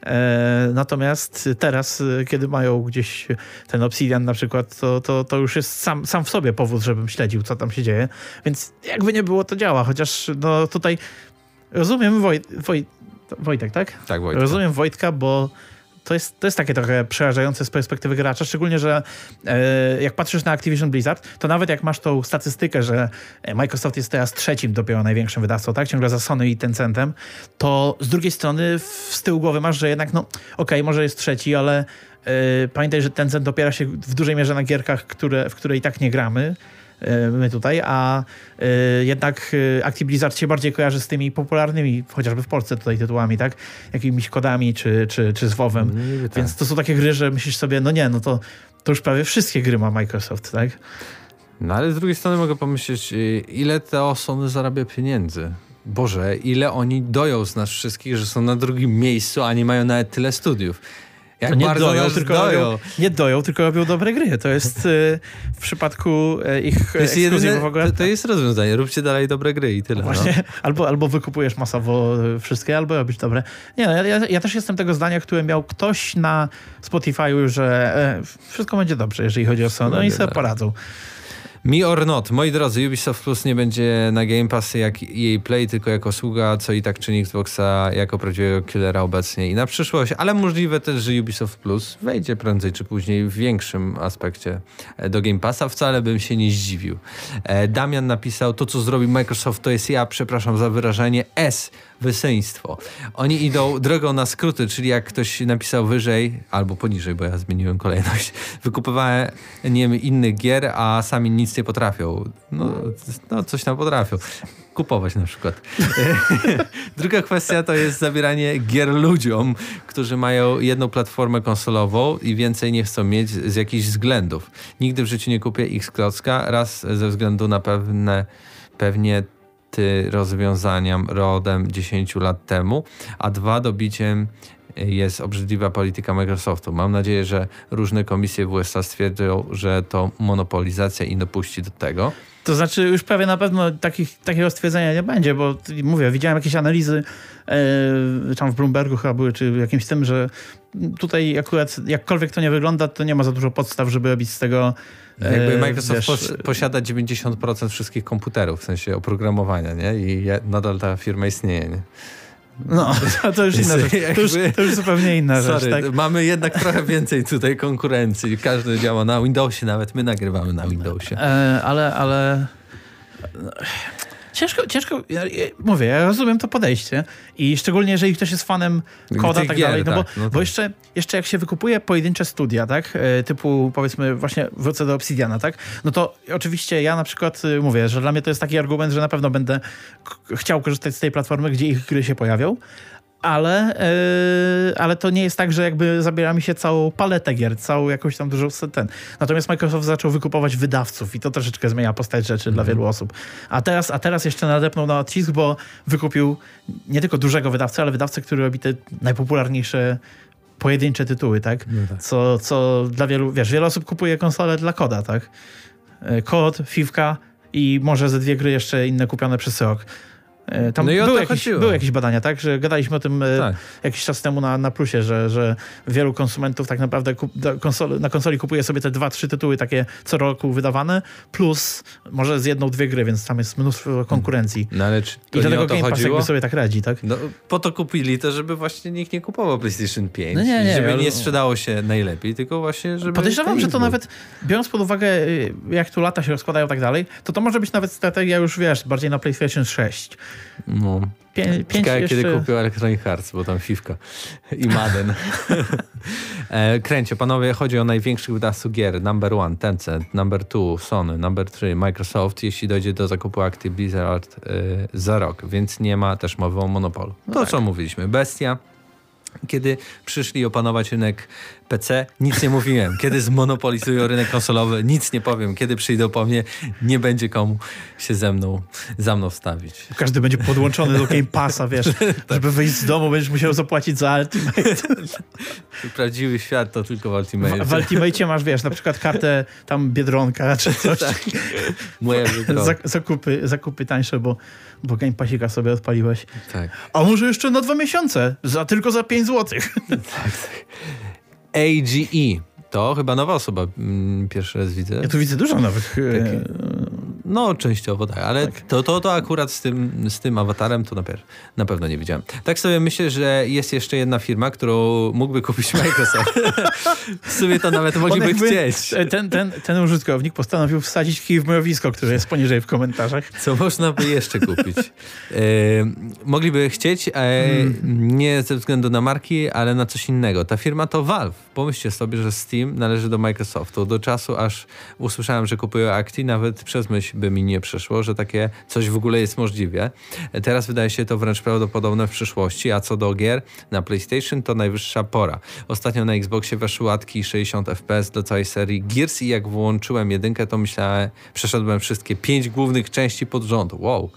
E, natomiast teraz, kiedy mają gdzieś ten Obsidian na przykład, to, to, to już jest sam, sam w sobie powód, żebym śledził, co tam się dzieje. Więc jakby nie było, to działa. Chociaż no tutaj rozumiem Woj, Woj, Wojtek, tak? Tak, Wojtek. Rozumiem Wojtka, bo to jest, to jest takie trochę przerażające z perspektywy gracza, szczególnie, że e, jak patrzysz na Activision Blizzard, to nawet jak masz tą statystykę, że Microsoft jest teraz trzecim dopiero największym wydawcą, tak, ciągle za Sony i Tencentem, to z drugiej strony z tyłu głowy masz, że jednak, no okej, okay, może jest trzeci, ale e, pamiętaj, że Tencent opiera się w dużej mierze na gierkach, które, w które i tak nie gramy, my tutaj, a e, jednak e, Active Blizzard się bardziej kojarzy z tymi popularnymi, chociażby w Polsce tutaj tytułami, tak? Jakimiś kodami czy, czy, czy z WoWem. No, tak. Więc to są takie gry, że myślisz sobie, no nie, no to, to już prawie wszystkie gry ma Microsoft, tak? No ale z drugiej strony mogę pomyśleć, ile to Sony zarabia pieniędzy. Boże, ile oni doją z nas wszystkich, że są na drugim miejscu, a nie mają nawet tyle studiów. Jak nie doją, tylko doją. Robią, nie doją, tylko robią dobre gry. To jest y, w przypadku y, ich to jest jedyne, w ogóle. To, to, jest rozwiązanie. Róbcie dalej dobre gry i tyle. No właśnie, no. albo, albo wykupujesz masowo wszystkie, albo robisz dobre. Nie, no, ja, ja też jestem tego zdania, które miał ktoś na Spotify'u, że e, wszystko będzie dobrze, jeżeli chodzi o Sony. Oni sobie poradzą. Me or not. Moi drodzy, Ubisoft Plus nie będzie na Game Pass jak jej Play, tylko jako sługa, co i tak czyni Xboxa jako prawdziwego killera obecnie i na przyszłość, ale możliwe też, że Ubisoft Plus wejdzie prędzej czy później w większym aspekcie e, do Game Passa. Wcale bym się nie zdziwił. E, Damian napisał, to co zrobi Microsoft to jest ja, przepraszam za wyrażenie, S wysyństwo. Oni idą drogą na skróty, czyli jak ktoś napisał wyżej albo poniżej, bo ja zmieniłem kolejność, wiem, innych gier, a sami nic nie potrafią. No, no coś tam potrafią. Kupować na przykład. Druga kwestia to jest zabieranie gier ludziom, którzy mają jedną platformę konsolową i więcej nie chcą mieć z jakichś względów. Nigdy w życiu nie kupię X-Klocka, raz ze względu na pewne pewnie rozwiązania rodem 10 lat temu, a dwa dobiciem jest obrzydliwa polityka Microsoftu. Mam nadzieję, że różne komisje w USA stwierdzą, że to monopolizacja i dopuści do tego. To znaczy już prawie na pewno takich, takiego stwierdzenia nie będzie, bo mówię, widziałem jakieś analizy e, tam w Bloombergu chyba były, czy jakimś tym, że tutaj akurat jakkolwiek to nie wygląda, to nie ma za dużo podstaw, żeby robić z tego jakby Microsoft wiesz, posiada 90% wszystkich komputerów, w sensie oprogramowania, nie? I nadal ta firma istnieje, nie? No, to już inna rzecz. To już, to już zupełnie inna Sorry, rzecz. Tak? Mamy jednak trochę więcej tutaj konkurencji. Każdy działa na Windowsie, nawet my nagrywamy na Windowsie. E, ale, ale Ciężko, ciężko, ja, ja, mówię, ja rozumiem to podejście i szczególnie jeżeli ktoś jest fanem koda i tak gier, dalej, no, tak, bo, no bo jeszcze, jeszcze jak się wykupuje pojedyncze studia, tak, e, typu powiedzmy właśnie wrócę do Obsidiana, tak, no to oczywiście ja na przykład e, mówię, że dla mnie to jest taki argument, że na pewno będę chciał korzystać z tej platformy, gdzie ich gry się pojawią, ale, yy, ale to nie jest tak, że jakby zabiera mi się całą paletę gier, całą jakąś tam dużą ten. Natomiast Microsoft zaczął wykupować wydawców i to troszeczkę zmienia postać rzeczy mm. dla mhm. wielu osób. A teraz, a teraz jeszcze nadepnął na odcisk, bo wykupił nie tylko dużego wydawcę, ale wydawcę, który robi te najpopularniejsze pojedyncze tytuły, tak? No tak. Co, co dla wielu, wiesz, wiele osób kupuje konsolę dla koda, tak? E, Kod, Fivka i może ze dwie gry jeszcze inne kupione przez rok. E, Tam No i były, to jakieś, były jakieś badania, tak? Że gadaliśmy o tym e, Tak. jakiś czas temu na, na plusie, że, że wielu konsumentów tak naprawdę kup, konsol, na konsoli kupuje sobie te dwa, trzy tytuły takie co roku wydawane, plus może z jedną, dwie gry, więc tam jest mnóstwo konkurencji. No ale czy I dlatego Game Pass chodziło? jakby sobie tak radzi, tak? No, po to kupili to, żeby właśnie nikt nie kupował PlayStation 5. No nie, nie, żeby ale- nie sprzedało się najlepiej, tylko właśnie, żeby... Podejrzewam, że to Xbox- nawet, biorąc pod uwagę, y, jak tu lata się rozkładają i tak dalej, to to może być nawet strategia już, wiesz, bardziej na PlayStation 6. No. Pię, pięć Ciekawe, jeszcze... kiedy kupił Electronic Arts, bo tam Fifka i Madden. e, kręcie, panowie, chodzi o największych wydawców gier. Number one, Tencent, number two, Sony, number three, Microsoft, jeśli dojdzie do zakupu akcji Blizzard e, za rok, więc nie ma też mowy o monopolu. To, tak. co mówiliśmy, bestia. Kiedy przyszli opanować rynek PC, nic nie mówiłem. Kiedy zmonopolizują rynek konsolowy, nic nie powiem. Kiedy przyjdą po mnie, nie będzie komu się ze mną, za mną wstawić. Każdy będzie podłączony do Game Passa, wiesz, żeby wyjść z domu, będziesz musiał zapłacić za Ultimate. Prawdziwy świat to tylko w Ultimate. W, w Ultimate masz, wiesz, na przykład kartę tam Biedronka czy coś. Tak. Moja. Za, zakupy, zakupy tańsze, bo, bo Game Passika sobie odpaliłeś. Tak. A może jeszcze na dwa miesiące? Za, tylko za 5 złotych. AGE. To chyba nowa osoba. mm, Pierwszy raz widzę. Ja tu widzę dużo nowych. e, Takie- No, częściowo tak, ale To, to, to akurat z tym, z tym awatarem to na, pe- na pewno nie widziałem. Tak sobie myślę, że jest jeszcze jedna firma, którą mógłby kupić Microsoft. w sumie to nawet mogliby jakby- chcieć. Ten, ten, ten użytkownik postanowił wsadzić kij w mrowisko, które jest poniżej w komentarzach. Co można by jeszcze kupić? E, mogliby chcieć, e, nie ze względu na marki, ale na coś innego. Ta firma to Valve. Pomyślcie sobie, że Steam należy do Microsoftu. Do czasu, aż usłyszałem, że kupują akcji, nawet przez myśl by mi nie przeszło, że takie coś w ogóle jest możliwe. Teraz wydaje się to wręcz prawdopodobne w przyszłości, a co do gier na PlayStation to najwyższa pora. Ostatnio na Xboxie weszły łatki 60 FPS do całej serii Gears i jak włączyłem jedynkę, to myślałem, przeszedłem wszystkie pięć głównych części pod rząd. Wow.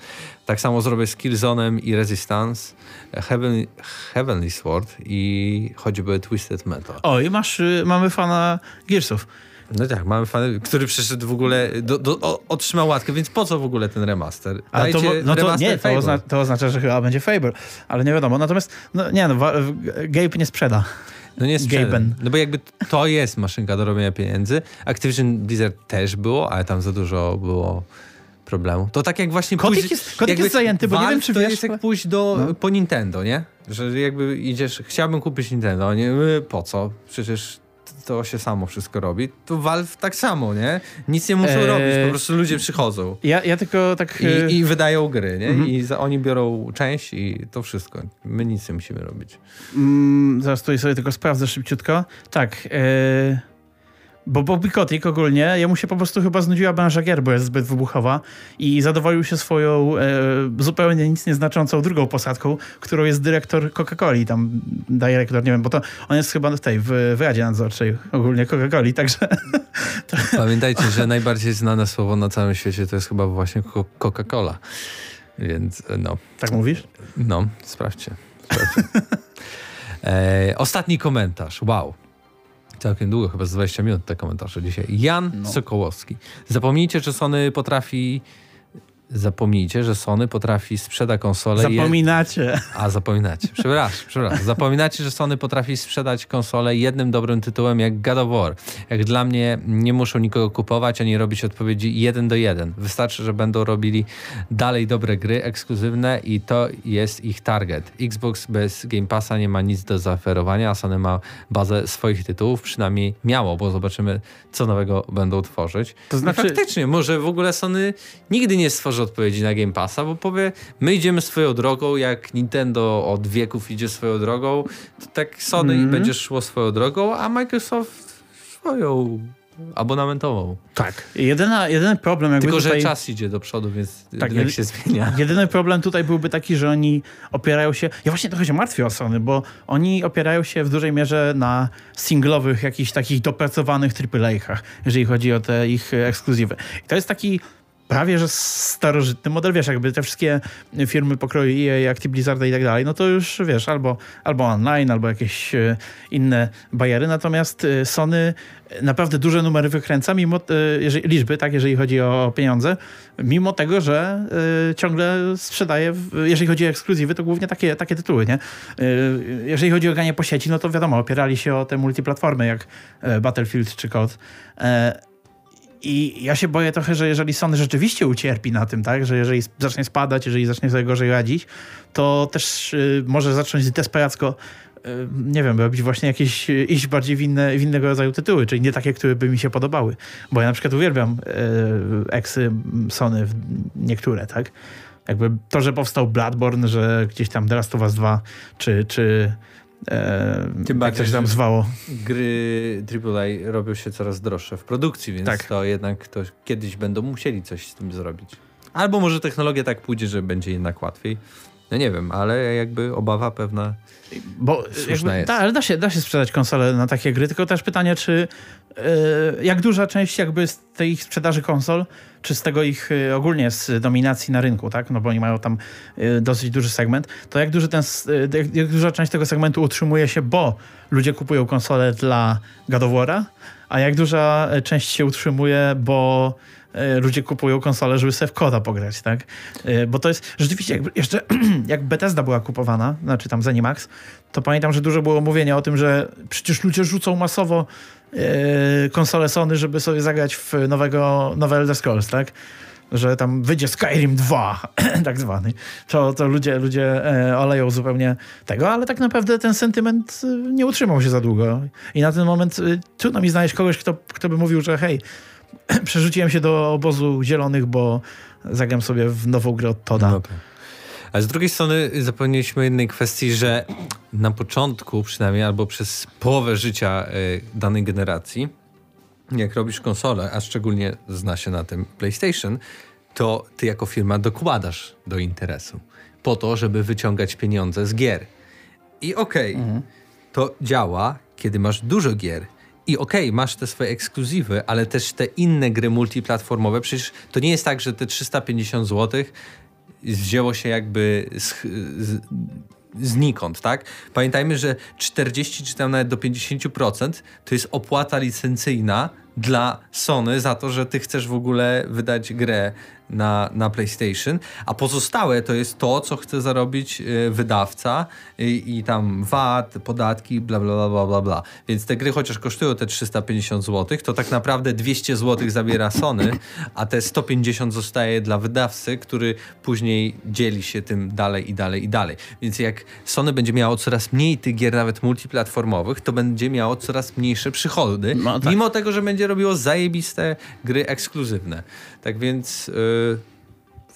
Tak samo zrobię z Killzone'em i Resistance, Heavenly, Heavenly Sword i choćby Twisted Metal. O, i masz, y, mamy fana Gearsów. No tak, mamy fan, który przyszedł w ogóle, do, do, o, otrzymał łatkę, więc po co w ogóle ten remaster? Ale to, no to remaster nie, to, ozna, to oznacza, że chyba będzie Fable, ale nie wiadomo. Natomiast, no nie no, Gabe nie sprzeda. No nie sprzedam. No bo jakby to jest maszynka do robienia pieniędzy. Activision Blizzard też było, ale tam za dużo było problemu. To tak jak właśnie Kotik pójść... jest- Kotik jest zajęty, bo nie wiem, czy to wiesz- jest jak pójść do, No. po Nintendo, nie? Że jakby idziesz, chciałbym kupić Nintendo, nie? Y, Po co? Przecież to się samo wszystko robi. To Valve tak samo, nie? Nic nie muszą Eee. robić, po prostu ludzie przychodzą. Ja, ja tylko tak... I, I wydają gry, nie? Mhm. I za, oni biorą część i to wszystko. My nic nie musimy robić. Mm, zaraz tutaj sobie tylko sprawdzę szybciutko. Tak. E, bo Bobby Kotick ogólnie, jemu się po prostu chyba znudziła branża gier, bo jest zbyt wybuchowa i zadowolił się swoją e, zupełnie nic nieznaczącą drugą posadką, którą jest dyrektor Coca-Coli, tam dyrektor, nie wiem, bo to on jest chyba w tej, w, w Radzie Nadzorczej ogólnie Coca-Coli, także Pamiętajcie, że najbardziej znane słowo na całym świecie to jest chyba właśnie Co- Coca-Cola. Więc no, tak mówisz? no, sprawdźcie. sprawdźcie. E, ostatni komentarz. Wow. Całkiem długo, chyba z 20 minut te komentarze dzisiaj. Jan No. Sokołowski. Zapomnijcie, że Sony potrafi... Zapomnijcie, że Sony potrafi sprzeda konsolę... je- Zapominacie. A, zapominacie. Przepraszam, przepraszam. Zapominacie, że Sony potrafi sprzedać konsolę jednym dobrym tytułem jak God of War. Jak dla mnie nie muszą nikogo kupować, ani robić odpowiedzi jeden do jeden. Wystarczy, że będą robili dalej dobre gry ekskluzywne i to jest ich target. Xbox bez Game Passa nie ma nic do zaoferowania, a Sony ma bazę swoich tytułów, przynajmniej miało, bo zobaczymy, co nowego będą tworzyć. To No znaczy- faktycznie, może w ogóle Sony nigdy nie stworzy odpowiedzi na Game Passa, bo powie, my idziemy swoją drogą, jak Nintendo od wieków idzie swoją drogą, to tak Sony Mhm. będzie szło swoją drogą, a Microsoft swoją abonamentową. Tak. Jedyna, jedyny problem jakby Tylko, tutaj... że czas idzie do przodu, więc Tak, rynek się zmienia. Jedyny problem tutaj byłby taki, że oni opierają się. Ja właśnie trochę się martwię o Sony, bo oni opierają się w dużej mierze na singlowych, jakichś takich dopracowanych AAA-kach, jeżeli chodzi o te ich e, ekskluzywy. I to jest taki prawie że starożytny model, wiesz, jakby te wszystkie firmy pokroju EA, Acti Blizzarda i tak dalej, no to już, wiesz, albo, albo online, albo jakieś e, inne bajery, natomiast e, Sony naprawdę duże numery wykręca, mimo jeżeli, liczby, tak, jeżeli chodzi o pieniądze, mimo tego, że ciągle sprzedaje, jeżeli chodzi o ekskluzywy, to głównie takie, takie tytuły, nie? jeżeli chodzi o granie po sieci, no to wiadomo, opierali się o te multiplatformy, jak Battlefield czy COD, i ja się boję trochę, że jeżeli Sony rzeczywiście ucierpi na tym, tak, że jeżeli zacznie spadać, jeżeli zacznie sobie gorzej radzić, to też y, może zacząć desperacko y, nie wiem, robić właśnie jakieś, y, iść bardziej w, inne, w innego rodzaju tytuły, czyli nie takie, które by mi się podobały. Bo ja na przykład uwielbiam y, eksy Sony, niektóre, tak? Jakby to, że powstał Bloodborne, że gdzieś tam The Last Us 2, czy, czy E, Tym bardziej, jak się tam zwało. Gry AAA robią się coraz droższe w produkcji, więc tak. to jednak to kiedyś będą musieli coś z tym zrobić. Albo może technologia tak pójdzie, że będzie jednak łatwiej. No nie wiem, ale jakby obawa pewna bo jakby, jest. Da, ale da się, da się sprzedać konsole na takie gry, tylko też pytanie, czy yy, jak duża część jakby z tej sprzedaży konsol, czy z tego ich yy, ogólnie z dominacji na rynku, tak? No bo oni mają tam yy, dosyć duży segment, to jak, duży ten, jak, jak, duża część tego segmentu utrzymuje się, bo ludzie kupują konsole dla God a jak duża część się utrzymuje, bo ludzie kupują konsole, żeby sobie w koda pograć, tak? E, bo to jest rzeczywiście, jak, jeszcze jak Bethesda była kupowana, znaczy tam Zenimax, to pamiętam, że dużo było mówienia o tym, że przecież ludzie rzucą masowo e, konsole Sony, żeby sobie zagrać w nowego, nowe Elder Scrolls, tak? że tam wyjdzie Skyrim 2, tak zwany, to, to ludzie, ludzie oleją zupełnie tego, ale tak naprawdę ten sentyment nie utrzymał się za długo. I na ten moment trudno mi znaleźć kogoś, kto, kto by mówił, że hej, przerzuciłem się do obozu zielonych, bo zagram sobie w nową grę od Toda. No tak. A z drugiej strony zapomnieliśmy jednej kwestii, że na początku przynajmniej, albo przez połowę życia y, danej generacji, jak robisz konsolę, a szczególnie zna się na tym PlayStation, to ty jako firma dokładasz do interesu po to, żeby wyciągać pieniądze z gier. I okej, okay, mhm. to działa, kiedy masz dużo gier i okej, okay, masz te swoje ekskluzywy, ale też te inne gry multiplatformowe. Przecież to nie jest tak, że te 350 zł wzięło się jakby z, z, znikąd, tak? Pamiętajmy, że 40 czy tam nawet do 50% to jest opłata licencyjna dla Sony za to, że ty chcesz w ogóle wydać grę na, na PlayStation, a pozostałe to jest to, co chce zarobić y, wydawca i, i tam VAT, podatki, bla, bla, bla, bla, bla. Więc te gry chociaż kosztują te 350 zł, to tak naprawdę 200 zł zabiera Sony, a te 150 zostaje dla wydawcy, który później dzieli się tym dalej i dalej i dalej. Więc jak Sony będzie miało coraz mniej tych gier nawet multiplatformowych, to będzie miało coraz mniejsze przychody, no, tak. mimo tego, że będzie robiło zajebiste gry ekskluzywne. Tak więc... Yy,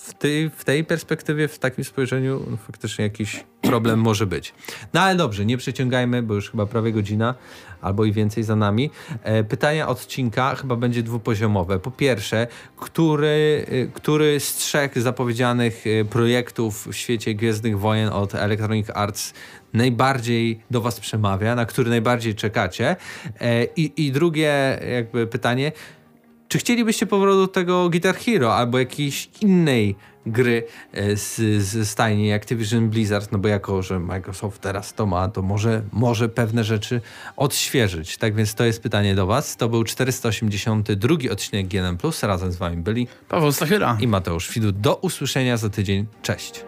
w tej, w tej perspektywie, w takim spojrzeniu no, faktycznie jakiś problem może być. No ale dobrze, nie przeciągajmy, bo już chyba prawie godzina albo i więcej za nami. E, pytania odcinka chyba będzie dwupoziomowe. Po pierwsze, który, y, który z trzech zapowiedzianych y, projektów w świecie Gwiezdnych Wojen od Electronic Arts najbardziej do Was przemawia, na który najbardziej czekacie? E, I, i drugie jakby pytanie, czy chcielibyście powrotu tego Guitar Hero albo jakiejś innej gry e, z, z stajni Activision Blizzard, no bo jako, że Microsoft teraz to ma, to może, może pewne rzeczy odświeżyć. Tak więc to jest pytanie do Was. To był 482 odcinek GNM+. Razem z Wami byli Paweł Stachyra i Mateusz Widut. Do usłyszenia za tydzień. Cześć.